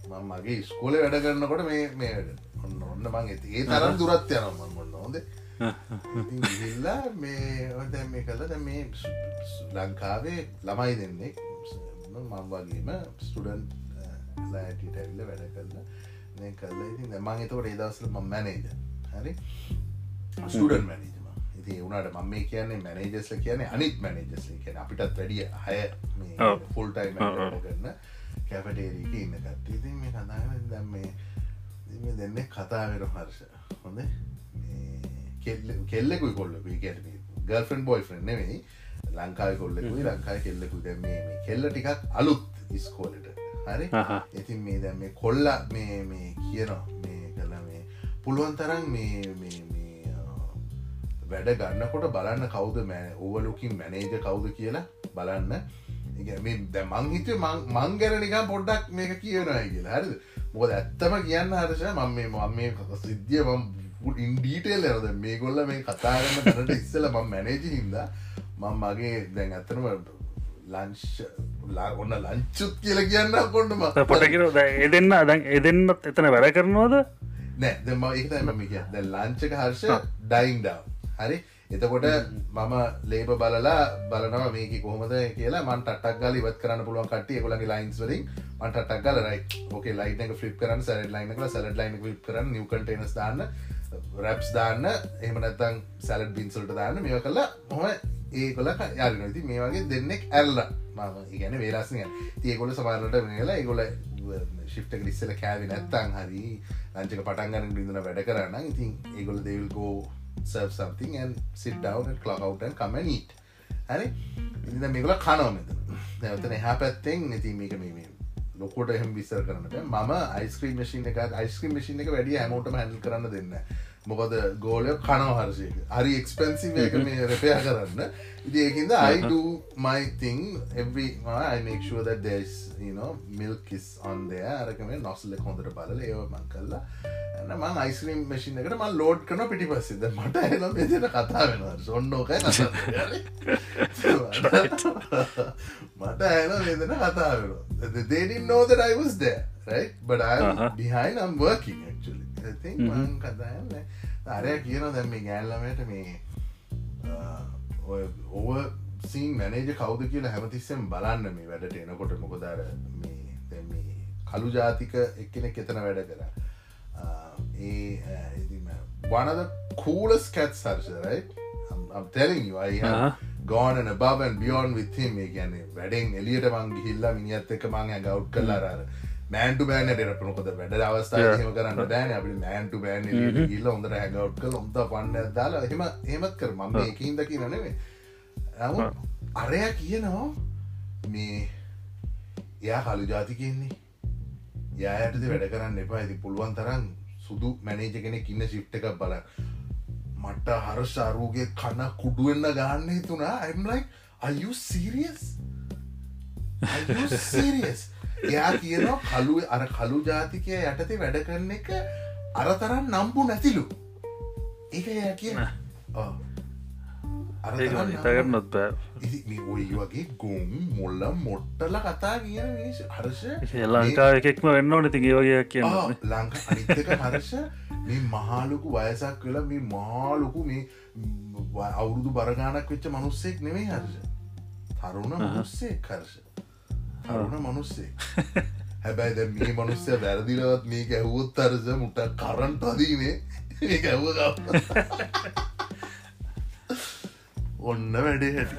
මං මගේ ස්කෝල වැඩ කරන්නකොට මේ මේ වැඩ. ඔන්න ඔන්න මං ඒ තරම් දුරත් යනම් මොන්න හොඳ ඉල්ලා මේ ඔද මේ කල දැ මේ ලංකාවේ ළමයි දෙන්නෙක් මං වගේම ස්ටඩන් ලෑටිට ඇල්ල වැඩ කරලා මේ කල්ල ඉතින් මං එතවට ඒදවසල ම මැනේජ හරි? ස්ටඩන් මැනජම ඉති වුණට මම මේ කියන්නේ මැනේජස්ල කියන්නේ අනිත් මැනේජස්ල කියන අපිටත් වැඩිය හය ෆුල්ටයි කරන්න කැපටේරීක ඉන්න ගත්ත ඉතින් මේ කතාගෙන දැම් මේ දෙන්න කතාවෙන හර්ෂ. හොඳ කෙල්ලෙකුයි කොල්ලකුයි ගැන ගල්ෆන් බොයිෆන් නෙවෙයි ලංකාව කොල්ලෙකුයි ලංකායි කෙල්ලෙකු දැම මේ කෙල්ල ටිකක් අලුත් ඉස්කෝලට. හරි? ඉතින් මේ දැම මේ කොල්ල මේ මේ කියනවා. මේ කල මේ පුළුවන් තරන් මේ වැඩ ගන්නකොට බලන්න කවුද මෑ ඕවලුකින් මැනේජ කවුද කියලා බලන්න. දැ මංහිත මං ගැන නිකම් පොඩ්ඩක් මේක කියනයි කියලා. හරිද? මොකද ඇත්තම කියන්න හරෂ මම මේ මම මේ සිද්ධිය ඉන්ඩීටේල් ඇරද මේ ගොල්ල මේ කතාරන්න තැනට ඉස්සල මම මැනේජ හින්ද මං මගේ දැන් ඇත්තනම ලංශ ඔන්න ලංචුත් කියල කියන්න කොන්ඩම පොටකිර එදන්න දැන් එදන්නත් එතන වැඩ කරනවාද? නෑ දෙම ඒතම මික ද ලංචක හර්ෂ ඩයින්ඩ හරි? එතකොට මම ලේබ බලලා බලනවා මේක කොහොමද කියලා. මන් ටක් ගල ඉවත් කරන්න පුළුවන් කටිය කොලගේ ලයින්ස් වලින්. මට ටක් ගල රයි ෝක ලයින ෆලිප් කරන්න සැරට ලයින සැලට ලයින ලිප් කරන්න නිවකටනස් දාන්න රැප්ස් දාන්න. එහමනත්තං සැලට බින්සල්ට දාන්න. මේ කලා හොම ඒකොල යාලන ති මේ වගේ දෙන්නෙක් ඇල්ල. මම ඉගැන වේරස්නය තියකොල සමාරලට වෙනලා ඒගොල ශිප්ට ලිස්සල කෑවි නැත්තං හරි ලංචක පටන්ගන්න බිඳන වැඩ කරන්න ඉතින් ඒගොල දෙවිල්කෝ serve something and sit down and clock out and come and eat. හරි? ඉතින් මේකල කනව මෙතන. නැවතන එහා පැත්තෙන් ඉතින් මේක මේ ලොකොට එහම විස්සර කරනට මම යිස්ක්‍රීම් මශීන එක යිස්ක්‍රීම් මශීන එක වැඩිය හැමෝටම හැල් කරන්න දෙන්න මොකද ගෝලය කනව හර්ෂය හරි එක්ස්පෙන්සිව එක මේ රැපයා කරන්න. ඉති ඒකින්ද අයිඩ මයිතිං every I make sure that there's you know milk is on there. අරකම නොස්ල හොඳට බලල ඒව මං කල්ලා එන්න මං යිස්ක්‍රීම් මශීන එකට මන් ලෝඩ් කන පිටි පස්සිද මට එන මෙතින කතා වෙනවා. සොන්නෝකයි මට ඇන වෙදන කතා වෙන they didn't know that I was there right? But I'm Uh-huh. behind I'm working actually Think මං කතායන්න අරය කියන දැම් මේ ගෑල්ලමට මේ ඔය ඔව සීන් මැනේජ කවුද කියලා හැමතිස්සෙන් බලන්න මේ වැඩට එනකොට මොකදර මේ මේ කළු ජාතික එක්කෙනෙක් එතන වැඩ කර. ඒ වනද කූලස් කැත් සර්ශරයි and above and beyond with him. ඒ කියන්නේ වැඩෙන් එලියට මං ගිහිල්ලා මිනිහත් එක්ක මං ඇඟවුට් කළා අර මෑන්ටු බෑන ඩෙරපනකොද වැඩ. හෙම කරන්න බෑන අපි මෑන්ටු බෑන් ගිල්ල හොඳට හැඟවට් කල ඔොද පන්න දාලා එහෙම හෙමත් කර මම ඒකින් දකි නනෙවේ නමු අරයා කියනවා මේ එයා කලු ජාති කියන්නේ යායටද වැඩ කරන්න එපා. ඇති පුළුවන් තරම් සුදු මැනේජ කෙනෙක් ඉන්න ශිප්ට එකක් බල මට හරශාරූගේ කන කුඩුවෙන්න ගන්න හිතුනා ඇම්ලයි අයු සීරියස් සීරියස් එයා කියනවා කලු අර කලු ජාතිකය යටතේ වැඩ කරන එක අරතරන් නම්බු නැතිලු. ඒක එයා කියන හිතගන්නොත් වගේ ගොම් මොල්ල මොට්ටල කතා කියන හර්ෂ ලංකා එකෙක්ම වෙන්න ඕන ති ඒ වගේ කියන්න. ලංක හර්ෂ මේ මහාලොකු වයසක් වෙලා මේ මහාලොකු මේ අවුරුදු බරගානක් වෙච්ච මනුස්සෙක් නෙමේ හර්ෂ. තරුණ මනුස්සේ කරෂ තරුණ මනුස්සේ. හැබැයි දැන් මේ මනුස්සය වැරදිලවත් මේ ඇහුවොත් අරස මුට කරන්ට අදීනේ ඒ ඇහුව ඔන්න වැඩේ හැටි.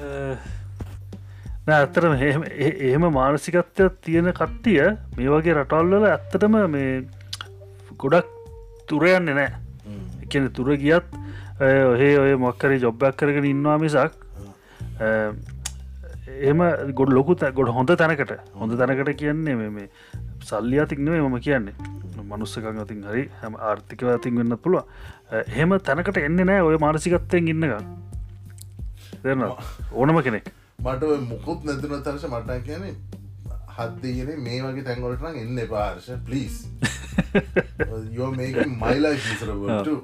ඇත්තරම එහෙම මානසිකත්වයක් තියෙන කට්ටිය මේ වගේ රටල්වල ඇත්තටම මේ ගොඩක් තුරයන්න නෑ. එකන තුර ගියත් ඔහේ ඔය මොක්කරි ජොබ්බයක් කරගෙන ඉන්නවා මිසක් එම ගොඩ ලොකු ගොඩ හොඳ තැනකට. හොඳ තැනකට කියන්නේ මේ මේ සල්ලි අතික්නේ මම කියන්නේ. මනුස්සකං අතින් හරි හැම ආර්ථිකව අතින් වෙන්න පුළුව එහෙම තැනකට එන්න නෑ ඔය මානසිකත්තයෙන් ඉන්නක දෙන්න ඕනම කෙනෙක්. මට මුකුත් නැතුන තරශ මටා කියන හත්දගෙන මේ වගේ තැන්ගොලටන එන්න පාර්ශ පලිස් my life miserable too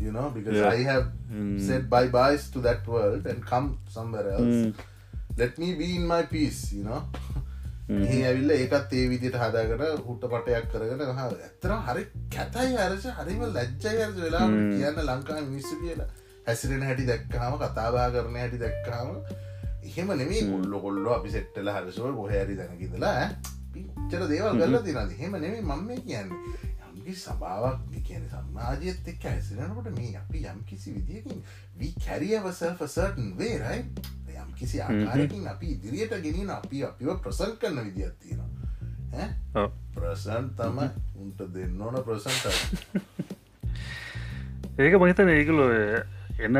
you know because Yeah. I have said bye byes to that world and come somewhere else. Let me be in my peace you know? ඒ ඇවිල්ල ඒකත් ඒ විදිට හදාකට හුට පටයක් කරගෙන හ ඇත්තන හරි කැතයි අරස හරිම ලැජ්ජය අරස වෙලා කියන්න ලංකා මිනිස්සු කියලා. හැසිරෙන හැටි දැක්කාම කතාබා කරන හැටි දැක්කාම එහෙම නෙමේ කොල්ලො කොල්ලො අපි සෙට්ටල හරසුව කොහැරි දැනකිදලා පිච්චර දේවල් කරලා තිනද හෙම නෙමේ මම කියන්නේ. යම්කි සභාවක් කියන සම්මාජයත් එක් ඇසිරෙනකොට මේ අපි යම් කිසි විදිියකින් වී කැරියවසල් සර්ටන් වේ රයි යම් කිසි ආකාරකින් අපි ඉදිරියට ගෙනන අපි අපිව ප්‍රසන් කරන විදිත් තියෙනවා. ප්‍රසන් තම උන්ට දෙන්න ඕන ප්‍රසන්ට ඒක මහිතන ඒකල එන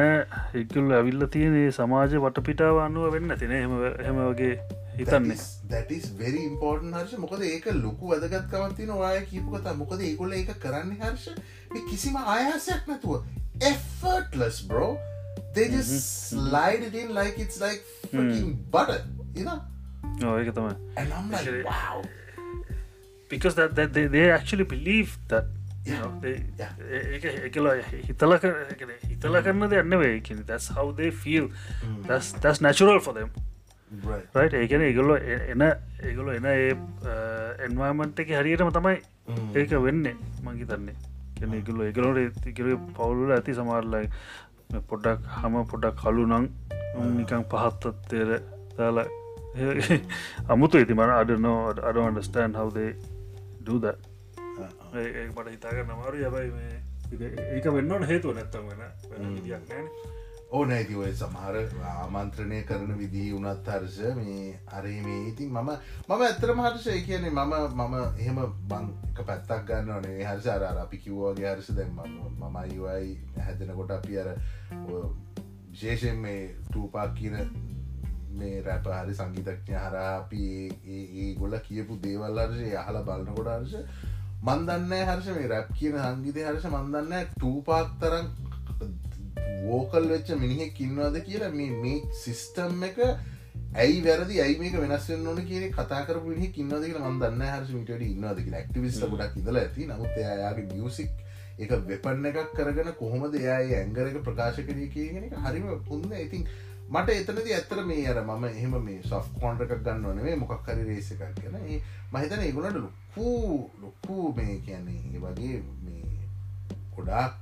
එක්කුල් ඇවිල්ල තියෙන සමාජ වටපිටාව අනුව වෙන්න තින හෙම හෙම වගේ හිතන්නේ. දැටස් වෙරි ඉම්පෝර්ටන් හර්ෂ. මොකද ඒක ලොකු වැදගත්කවත්තින වාය කීපු කතා. මොකද ඒකොල ඒක කරන්න හර්ෂ කිසිම ආයාසයක් නැතුව. Effortless bro they just slide it in like it's like freaking butter you know ඒක තමයි and I'm like Actually- wow because that, that they, they actually believe that you Yeah. know, they, Yeah. ඒක එකල හිතල කර හිතල කරන්න දෙන්න වේ that's how they feel that's, that's natural for them Right. Right ඒකන ඒගොල්ලො එන ඒගොලො එන ඒ එන්වාමන්ට එක හරියටම තමයි Mm. ඒක වෙන්නේ මංගි තන්නේ කෙන එකගුල එකලොට තිකර පවුල ඇති සමාරලයි පොඩ්ඩක් හම පොඩක් කලු නං නිකං පහත්තත්තේර දාලා අමුතු ඉති මන අඩනෝ අඩ අන්ඩස්ටන් හවදේ දූද ඒ මට හිතාගන්න අමාරු යබයි ඒක වෙන්නට හේතුව නැත්තම් වෙන වෙන විදියක් නෑන ඕ නැති ඔය සමහර ආමන්ත්‍රණය කරන විදිී වනත් හර්ෂ මේ අරේ මේ ඉතින් මම මම ඇතරම හර්ෂය කියන්නේ මම මම එහෙම බං එක පැත්තක් ගන්න ඕනේ හර්ෂ අර අර අපි කිව්වාගේ හර්ෂ දැම් මම අයිවයි හැදෙනකොට අපි අර ඔය විශේෂයෙන් මේ ටූපාක් කියන මේ රැප හරි සංගීතඥ හර අපි ඒ ඒ ගොල කියපු දේවල් හර්ෂය අහලා බලනකොට හර්ෂ මන්දන්න හර්ෂ මේ රැප් කියන සංගීතය හර්ෂ මන්දන්න ටූපාක් තරම් වෝකල් වෙච්ච මිනිහෙක් ඉන්නවාද කියලා මේ මේ සිිස්ටම් එක ඇයි වැරදි? ඇයි මේක වෙනස්වෙන් ඕන කියන කතාකර මිහි ඉන්නද කියලා මන්දන්න හරි මිට ඉන්නවාද කියලා. ක්ටිවිස්ට ගොඩක් ඉදල ඇති. නමුත් එයාගේ මියසික් එක වෙපන්න එකක් කරගෙන කොහොමද එයා ඇංගර එක ප්‍රකාශ කරය කියන එක හරිම පුන්න ඉතින් මට එතනද ඇත්තර මේ අර මම එහෙම මේ සොෆ් කොන්ට්‍රකක් ගන්න ඕනේ මොකක් හරි රේස එකක් ගැන. ඒ මහිතන ඒගුණට ලොක්කූ ලොක්කූ මේ කියන්නේ ඒ වගේ මේ ගොඩාක්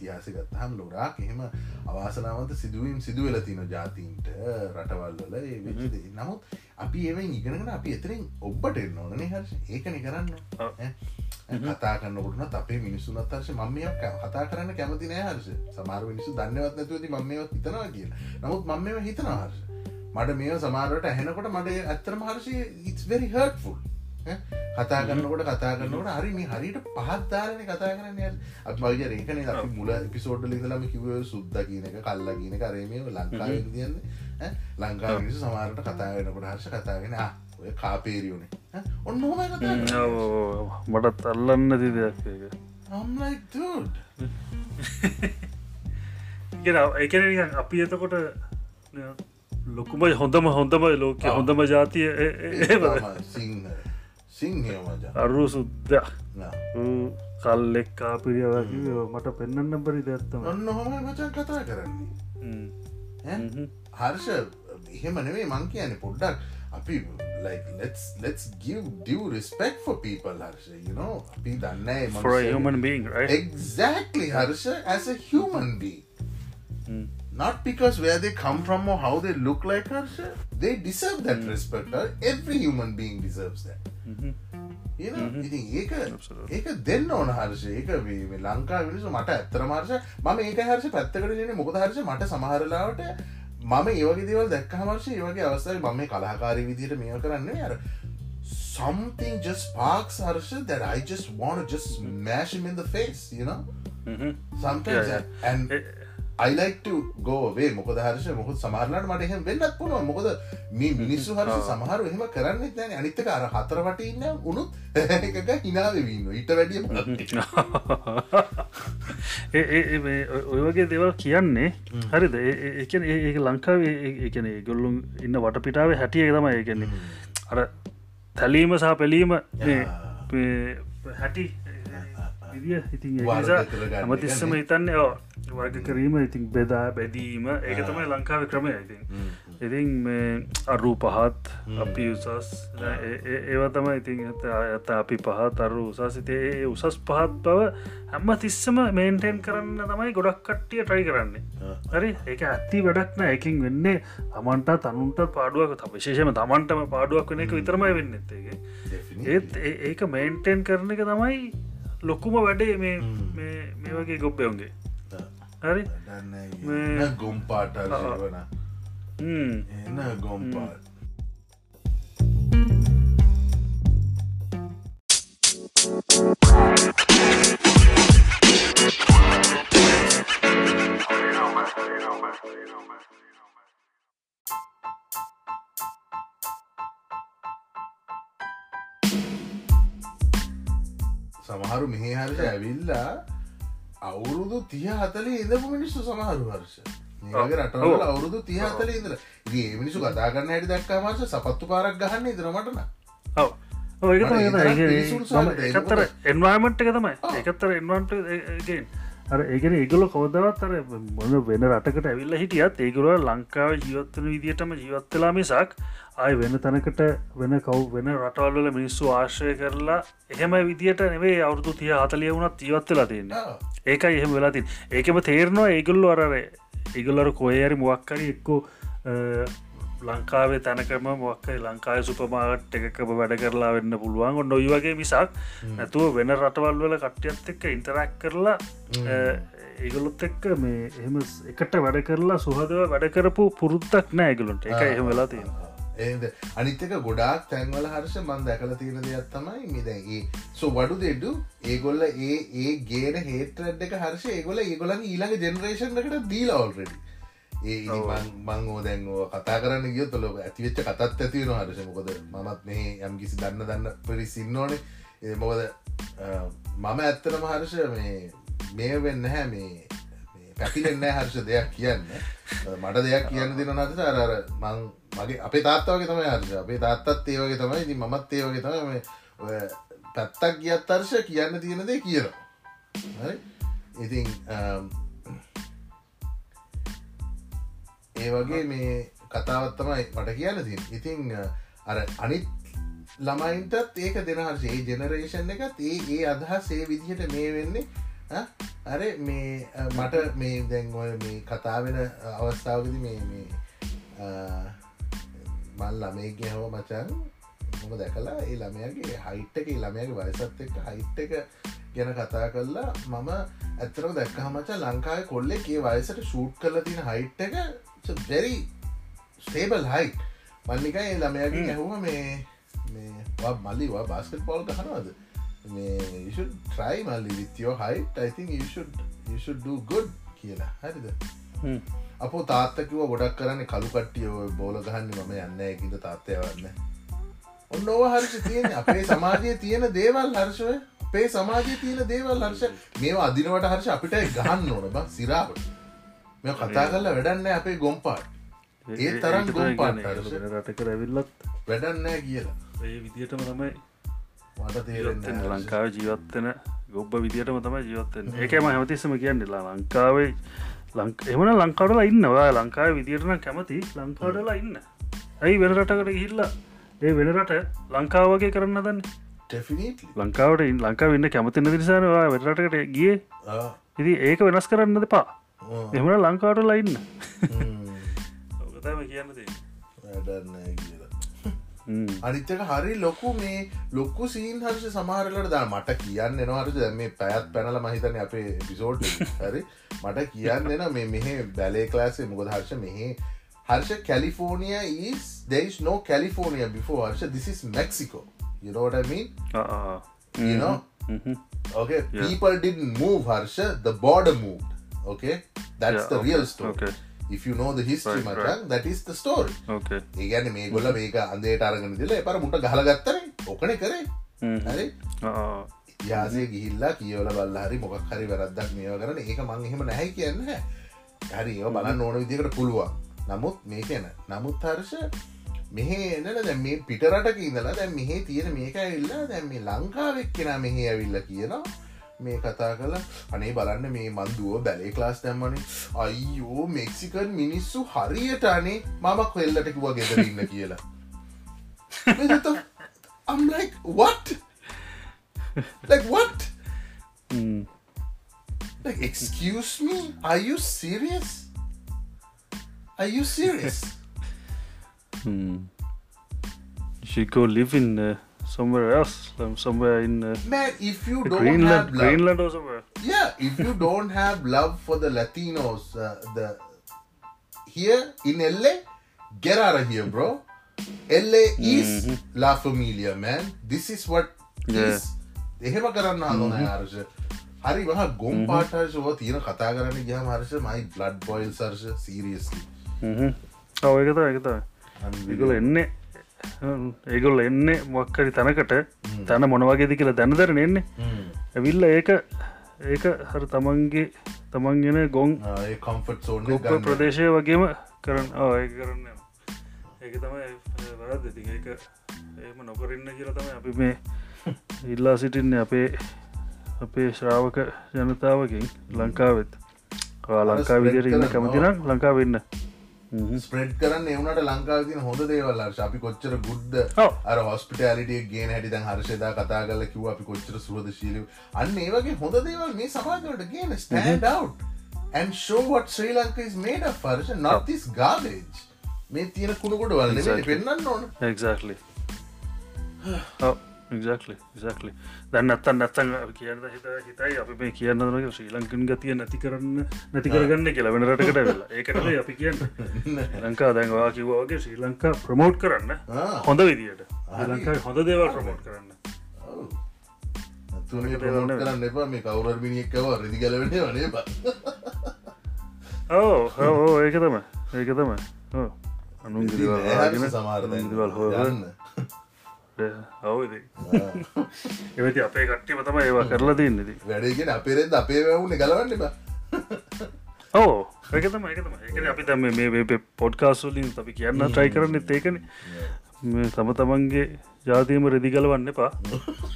ඉතිහාස ගත්තහම් ලොඩාක් එහෙම අවාසනාවන්ත සිදුවීම් සිදුවල තින ජාතීන්ට රටවල්වල ඒ නමුත් අපි ඒව ඉගෙනගෙන අපි එතරින් ඔබ්බට එන්න ඕනනේ හර්ෂ ඒකන කරන්න. කතා කන්නකොටන අපේ මිනිස්සුනත් හර්ෂ මමයක් කතා කරන්න කැමති නෑ හර්ෂ සමාර මිනිසු දන්නවත් නැතුවති මමවත් හිතනවා කියලා. නමුත් මම මේ හිතනවා හර්ෂ මට මේ සමාරට ඇහෙනකොට මට ඇත්තරම හර්ෂය ඉස් වෙරි හර්ට්ෆුල් කතා කරන්නකොට කතා කරන්නකොට හරි මේ හරිට පහත්දාරන කතා කරන්න අත් මල්ජ රේකන අපි මුල පිසෝඩ්ඩ ලිදලම කිව සුද්ද කියන එක කල්ලා කියන කරේමේ ලංකාව තියන්නේ ලංකා මිනිසු සමාරට කතා වෙනකොට හර්ෂ කතාගෙන "ආ, ඔය කාපේරියුනේ. ඔන්න හොම. මටත් අල්ලන්න ති දෙයක් එකන අපි එතකොට ලොකුම හොඳම හොඳම ලෝක හොඳම ජාතිය සිංහ සිංහය මජා අරු සුද්ද. කල්ලෙක් කාපිරියවකි මට පෙන්න්න බරි දැත්තම ඔන්න හොම මචන් කතා කරන්නේ? හර්ෂ එහෙම නෙවේ මං කියන පොඩ්ඩක්. අපි like let's let's give due respect for people harsha you know අපි දන්නේ for a human being right? Exactly harsha as a human being. Mm. not because where they come from or how they look like harsha they deserve that respect huh? every human being deserves that Mhm. you know ඉතින් ඒක Absolutely. ඒක දෙන්න ඕන හර්ෂ ඒක මේ- මේ ලංකා මිනිසු මට ඇත්තරම හර්ෂ මම ඒක හර්ෂ පැත්තකට දෙන්නේ මොකද හර්ෂ මට සමහරලාවට මම ඒවගේ දේවල් දැක්ක හමර්ෂ ඒවගේ අවස්ථාව මම මේ කලාකාරී විදියට මේව කරන්න අර something just sparks Harsha that I just want to just smash him in the face you know Mhm. sometimes Yeah, yeah. and Eh, I like to go away. මොකද හර්ෂ මොකද සමහරලාට මට එහෙම වෙන්නත් පුළුවන්. මොකද මේ මිනිස්සු හර්ෂ සමහර එහෙම කරන්නෙත් නැහැ අනිත් එක අර හතර වටේ ඉන්න උනුත් එකක ඉන්නවා. ඊට වැඩිය. ඒ- ඒ- ඒ මේ ඔය- ඔය වගේ දේවල් කියන්නේ හරිද? ඒ- ඒ- ලංකාවේ ඒකන ගොල්ලුම් ඉන්න වටපිටාව හැටිය තමයි ඒකන්නේ අර තැලීම සහ පැලීම හැටි විදිිය. ඉතින් නිසා එකනේ. හිතන්නේ වර්ග කිරීම ඉතින් බෙදා බැදීම ඒක තමයි ලංකාව ක්‍රමය ඉතින්. ඉතින් මේ අරු පහත් අපි උසස් ඒව තම ඉතින් ඇත අපි පහත් අරු උසස්. ඒ උසස් පහත් බව හැම තිස්සම මේන්ටෙන් කරන්න තමයි ගොඩක් කට්ටිය ට්‍රයි කරන්නේ. හරි? ඒක ඇත්ති වැඩක්න එකින් වෙන්නේ තමන්ට තනුන්ට පාඩුවක්. ත විශේෂම තමන්ටම පාඩුවක් වෙන එක විතරමයි වෙන්න Definitely. ඒත් ඒක මේන්ටෙන් කරන එක තමයි ලොකුම වැඩේ මේ මේ- මේ වගේ ගොබ්බයවුන්ගේ හරි. දන්න මේ- එන්න ගොම්පාට වන හ්ම්. එන්න ගොම්පාට සමහරු මෙහේ හර්ෂ ඇවිල්ලා අවුරුදු තිය හතලේ ඉඳපු මිනිස්සු සමහරු හර්ෂ. මේගේ රටවල අවුරුදු තිය හතලේ ඉදර ඒ මිනිසු කතාගන්න හැටි දක්කා මාස සපත්තු පාරක් ගහන්න ඉදරමටන ඔව්. ඔව් ඒක මට තමයි ඒ තරම් ඒක- පිළිසුළු මම සහගත ඒක එකත්තර එන්වාර්මට් එක තමයි. ඔව්. එකත්තර එන්වන්ට ගෙන් අර ඒගෙන ඒගොල කෝදවත් අර මොන වෙන රටකට ඇවිල්ල හිටියත් ඒගොල ලංකාව ජීවත්වන විදිටම ජීවත්වෙලා මිසක් ආය වෙන තැනකට වෙන කව් වෙන රටවල්ල මිනිස්සු ආශ්‍රය කරලා එහෙම විදිට නෙවේ අවුදු තිය අතලිය වුණත් ජීවත්වෙලා තියන්න. ඒකයි එහෙම වෙලාතින් ඒකම තේරනවා ඒගොල්ලු අරර ඒගොල්ලර කොයරි මුවක්කරි එක්කෝ ලංකාවේ තැනකම මොක්කයි ලංකාය සුපමාගට් එකකම වැඩ කරලා වෙන්න පුළුවන්. ඔන්න ඔයි වගේ මිසක් නැතුව වෙන රටවල් වල කට්ටියත් එක්ක ඉන්ටරැක් කරලා ඒගොලොත් එක්ක මේ එහම එකට වැඩ කරලා සුහදව වැඩ කරපු පුරුත්තක් නෑ ඒගලුන්ට එක එහෙම වෙලා තියෙන ඒද අනිත්තක ගොඩාක් තැන්වල හර්ෂ මන් දැකල තියෙන දෙයක් තමයි මිදැගේ සෝ වඩු දෙඩු ඒගොල්ල ඒ ඒ ගේන හේටරඩ් එක හර්ෂ ඒගොල ඒගොලන් ඊළඟ ජෙනරේෂන්කට දීලා ඔල්රෙඩි මං ඕ දැන්ෝ කතා කරන්න ගිය තොල ඇතිවෙච්ච කතත් ඇතිවෙන හරශ මොකද මමත් මේ යම් කිසි දන්න දන්න පිරිසින්නෝනේ මොකද මම ඇත්තනම හර්ෂ මේ මේ වෙන්න හැ මේ පැතිලෙන්න හර්ෂ දෙයක් කියන්න. මට දෙයක් කියන්න දෙන නට අරර මං මගේ අපේ තාත්තාවගේ තමයි හර්ෂ. අපේ තාත්තත් ඒවගේ තමයි ති මත් ඒවගේ තමයි. ඔය පැත්තක් ගියත් අර්ශ කියන්න තියෙන දේ කියනවා. ඉතින් ඒ වගේ මේ කතාවත් තමයි මට කියන්න තින් ඉතිං අර අනිත් ළමයින්ටත් ඒක දෙන හර්ෂේ ජෙනරේෂන් එකත් ඒ ඒ අදහස් ඒ විදිහට මේ වෙන්නේ. අර මේ මට මේ දැන් ඔය මේ කතාවෙන අවස්ථාවකද මේ මේ මල් ළමේගේ හව මචන් මොම දැකලා? ඒ ළමයගේ හයිට් එක ළමයගේ වයසත් එක්ක හයිට් එක ගැන කතා කරලා මම ඇතරම දැක්කහමචා ලංකාය කොල්ලෙ ඒ වයසට ෂූට් කරලා තින හයිට් එක very ස්ටේබල් හයි මල්ලිකයි ළමයගේ ඇහුව මේ මල්ලිවා බාස්කට් පෝල් ගහනවද? මේ ට්‍රයි මල්ලි විතයෝ හයිට do good කියලා. හරිද? අප තාත්තකිව ගොඩක් කරන්න කළු කට්ටියෝ බෝල ගහන්න මම යන්න ඇකිද තාත්තය වන්න ඔන්න ඕව හර්ෂ තියෙන අපේ සමාජයේ තියෙන දේවල් හර්ෂය අපේ සමාජය තියෙන දේවල් හර්ෂ. මේවා අදිනවට හර්ෂ අපිට ගහන්න ඕන බ සිරාවට මෙ කතා කරලා වැඩන්න අපේ ගොම්පාට. ඒ තරම් ගොම්පාට රටක රැවිල්ලත් වැඩන්නෑ කියලා. ඒ විදිටම තමයි මට තේරෙන්න ලංකාව ජීවත්වෙන ගොබ්බ විදිටම තමයි ජීවත්තෙන් ඒකම හැමතිස්සම කියන්නලා ලංකාවේ ලංක එමන ලංකාඩලා ඉන්නවා. ලංකාව විදිටන කැමති ලංකාඩලා ඉන්න. ඇයි වෙන රටකට ගිල්ලා ඒ වෙන රට ලංකාවගේ කරන්න දන්න ලංකාවට ලංකා වෙන්න කැමතින්න දිනිසානවා වෙරටකට ගිය. ඉදි ඒක වෙනස් කරන්නද පා කියන්න වැඩන්න කියලා. අනිත්තක හරි ලොකු මේ ලොක්කු සීන් හර්ෂ සමහරලට දා මට කියන්න එනවාරද මේ පැත් පැනල මහිතන අපේ පිසෝඩ් හරි. මට කියන්න එන මේ මෙහ බැලේ ක්ලාසේ මුගද හර්ෂ මෙහේ Harsha California is there is no California before Harsha this is Mexico. You know what I mean? Uh, you know? Mm-hmm. okay. Yeah. people didn't move Harsha the border moved okay? That's Yeah, the okay, real story. okay. if you know the history Right, මචන් that is the story. ඕකේ ඒගැන මේ ගොල්ල මේක අන්දේට අරගෙන දිල එපර මුට ගහලගත්තර ඕකන කරේ හරි ඉතිහාසය ගිහිල්ලා කියවල බල්ල හරි මොකක් හරි වැරද්දක් මේව කරන ඒක මං එහෙම නැහැ කියන්න හරි ඒ බලන්න ඕන විදිකට පුළුවන් නමුත් මේ කියන නමුත් හර්ෂ මෙහ එනල දැ මේ පිටරටක ඉඳලා දැ මෙහේ තියෙන මේක ඇල්ලා දැන් මේ ලංකාවෙක් කෙන මෙහේ ඇවිල්ල කියනවා මේ කතා කල අනේ බලන්න මේ මන්දුව බැලේ ක්ලාස් දැම්මන. අයියෝ මෙක්සිකන් මිනිස්සු හරියට අනේ මම කොල්ලටකිව ගෙදර ඉන්න කියලා. I'm like what? Like what? like excuse me are you serious? Are you serious? should go live in uh, somewhere else um, somewhere in uh, man if you don't Greenland have love, Greenland or somewhere yeah if you don't have love for the latinos uh, the here in la get out of here bro la is la familia man this is what Yeah. is එහෙම කරන්න හදන හර්ෂ හරි මහ ගොම් පාටර්ශව තියෙන කතා කරන්න ගිය හර්ෂ මයි බ්ලඩ් බොයිල් සර්ෂ සිරියස්ලි ඔව එකත එකතයි ඒගොල එන්නේ ඒගොල්ල එන්නේ මොක්කරි තැනකට. තැන මොනවගේද කියලා දැනදරන එන්නේ. ඇවිල්ල ඒක ඒක හර තමන්ගේ තමන්ගෙන ගොන් කොම්ෆට් සෝන් ගොප්ප ප්‍රදේශය වගේම කරන්න. ඒ කරන්න ඒක තමයි වරද ති ඒක ඒම නොකරන්න කියලා තම අපි මේ ඉල්ලා සිටින්න අපේ අපේ ශ්‍රාවක ජනතාවකින් ලංකාවෙත්. ලංකා විදිර ඉන්න. කැමතිනම් ලංකා වෙන්න ස්ප්‍රෙඩ් කරන්න එවනට ලංකාව තින හොඳ දේවල් හර්ෂ අපි කොච්චර ගුඩ්ද. අර හොස්පිටලිටිය ගේ හැටි දැන් හර්ෂදා කතා කල කිව අපි කොච්චර සුවද ශීලව අන්න ඒවගේ හොඳ දේවල් මේ සමාජයට ගෙන stand and show what Sri Lanka is made of Harsha not this garbage. මේ තියෙන කුණුකොට වල. පෙන්න්න ඕන. එක්ලි එක්ලි එක්ලි දැන් අත්තන් නැත්තන් කියන්න හිත හිතයි අපි මේ කියන්න නක ශ්‍රී ලංකන් ගතිය නැති කරන්න නැති කරගන්න කියලා වෙන රටකට වෙලා. ඒකට අපි කියන්න. ලංකා දැන්වා කිවවාගේ ශ්‍රී ලංකා ප්‍රමෝට් කරන්න. හොඳ විදියට. ලංකා හොඳ දේවල් ප්‍රමෝට් කරන්න. කරන්න එපා. මේ කවුරර් මිනිියක්කව රදි ගලවෙන වනේ බ ඕ ඒක තම ඒක තම අනුන් සමාරදවල් හෝ ඔවද එමති අපේ කට්ටිම තම ඒවා කරලා තියන්නදී වැඩගෙන අපේරෙද අපේ වැවුණ ගලවන්න බා ඕ ඒකතම ඒකතම ඒකන අපි තම මේ පොඩ්කාස්වලින් අපි කියන්න ට්‍රයි කරන්න ඒකන. මේ තම තමන්ගේ ජාතියම රෙදිගලවන්න එපා.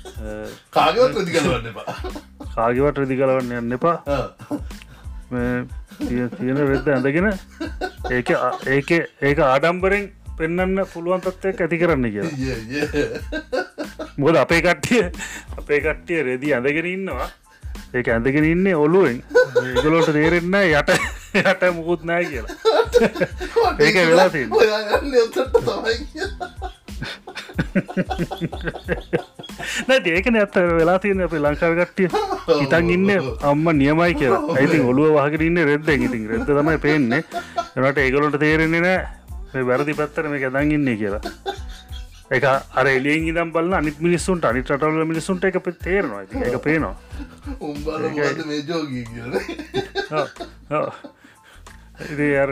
කාගවත් රදි ගලවන්න බා කාගවට රෙදිගලවන්න යන්න එපා. තියෙන රෙද්ද ඇඳගෙන ඒක ඒක ඒක ආඩම්බරෙන් පෙන්න්න පුළුවන් තත්වයක් ඇති කරන්න කියලා. මොකද අපේ කට්ටිය අපේ කට්ටිය රෙදි ඇඳගෙන ඉන්නවා. ඒක ඇඳගෙන ඉන්නේ ඔලුවෙන් ඒගලෝට තේරෙන්න යට යට මුකුත් නෑ කියලා. ඒක වෙලා තියෙන්නේ. ඔයාගන්න ඔතට තමයි නැ ඒකන ඇත්ත වෙලා තියෙන අපේ ලංකාව කට්ටිය. හිතන් ඉන්න අම්ම නියමයි කියලා. ඇති ඔලුව වහගෙන ඉන්න රෙද්ද ඉතින් රෙද්ද තමයි පේන්නේ. එනට ඒගලොට තේරෙන්නේ නෑ මේ වැරදි පත්තර මේ ඇදන් ඉන්නේ කියලා. එක අර එලියෙන් ඉදම් බලන්න අනිත් මිනිස්සුන්ට අනිත් රටවල මිනිසුන්ට එක තේරනවා. ඒක පේනවා. මේ ජෝගී කියල. ඔව්, ඔව්. ඉතින් අර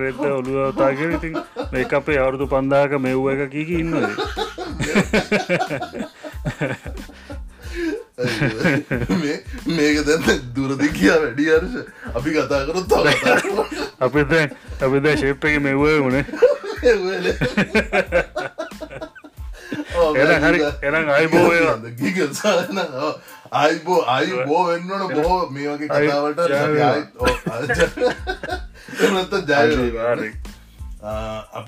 මේ අපේ අවුරුදු පන්දාක මෙව්ව එක කීක ඉන්නද මේක දැන්න දුරදි කියා වැඩි අර්ශ අපි කතා කරොත් අපි දැන් අපි දැ ශේප් එක මෙව්ව වුණේ එන හරි එනම් අයිබෝ ගිගසාන අයිබෝ අයි බෝ මේ වගේ කතාවට ජය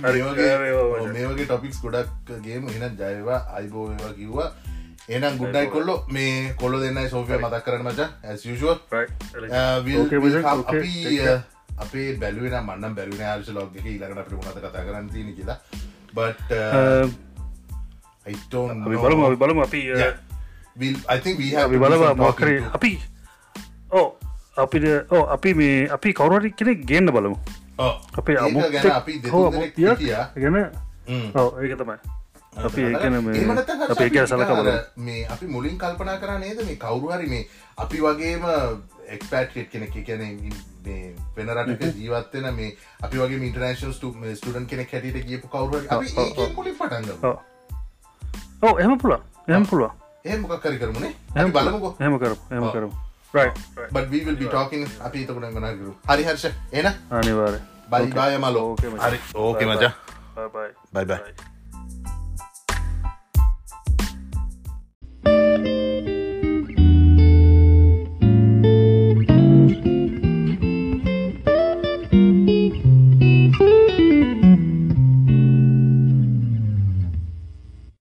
මේ වගේ මචං. මේ වගේ ටොපික්ස් ගොඩක් ගේම. එන ජයවා අයිබෝ ඒවා කිව්වා. එනම් ගුඩ්ඩයි කොල්ලො. මේ කොල්ල දෙන්නයි සෝෆය මතක් කරන මච okay, අපි. අපේ බැලුවෙන මන්න බැලුන ආර්ශ ලෝගක ඉලකට අපට මුණත කතා කරන්න තියෙන කියලා. බට අයිටෝන් අපි බලමු අපි බලමු අපි අපි බලවා මොකරේ අපි ඕ අපිට ඕ අපි මේ අපි කවුරටි කෙනෙක් ගන්න බලමු. අපේ අමු අපි ගැන ඕ ඒක තමයි. අපි ඒකන මේ අපි ඒක සලක බලමු. මේ අපි මුලින් කල්පනා කර නේද? මේ කවුරු හරි මේ අපි වගේම එක්පෑට් කෙනෙක් කියන වෙන රටක ජීවත්වෙන මේ අපි වගේ ඉන්ටර්නේශන් ස්ටඩන් කෙනෙක් හැටියට ගියපු කවුරු මුලින් පටන්ග ඕ එහම පුළුව එහම පුළුව ඒ මොකක් කරි කරමුණේ එහම බලමුකෝ. රයි but we will be talking අපි එතකොට ගනගරු හරි හර්ෂ. එන? අනිවාරය බයි බාය මලෝ ඕකේ මචා. බයි බයි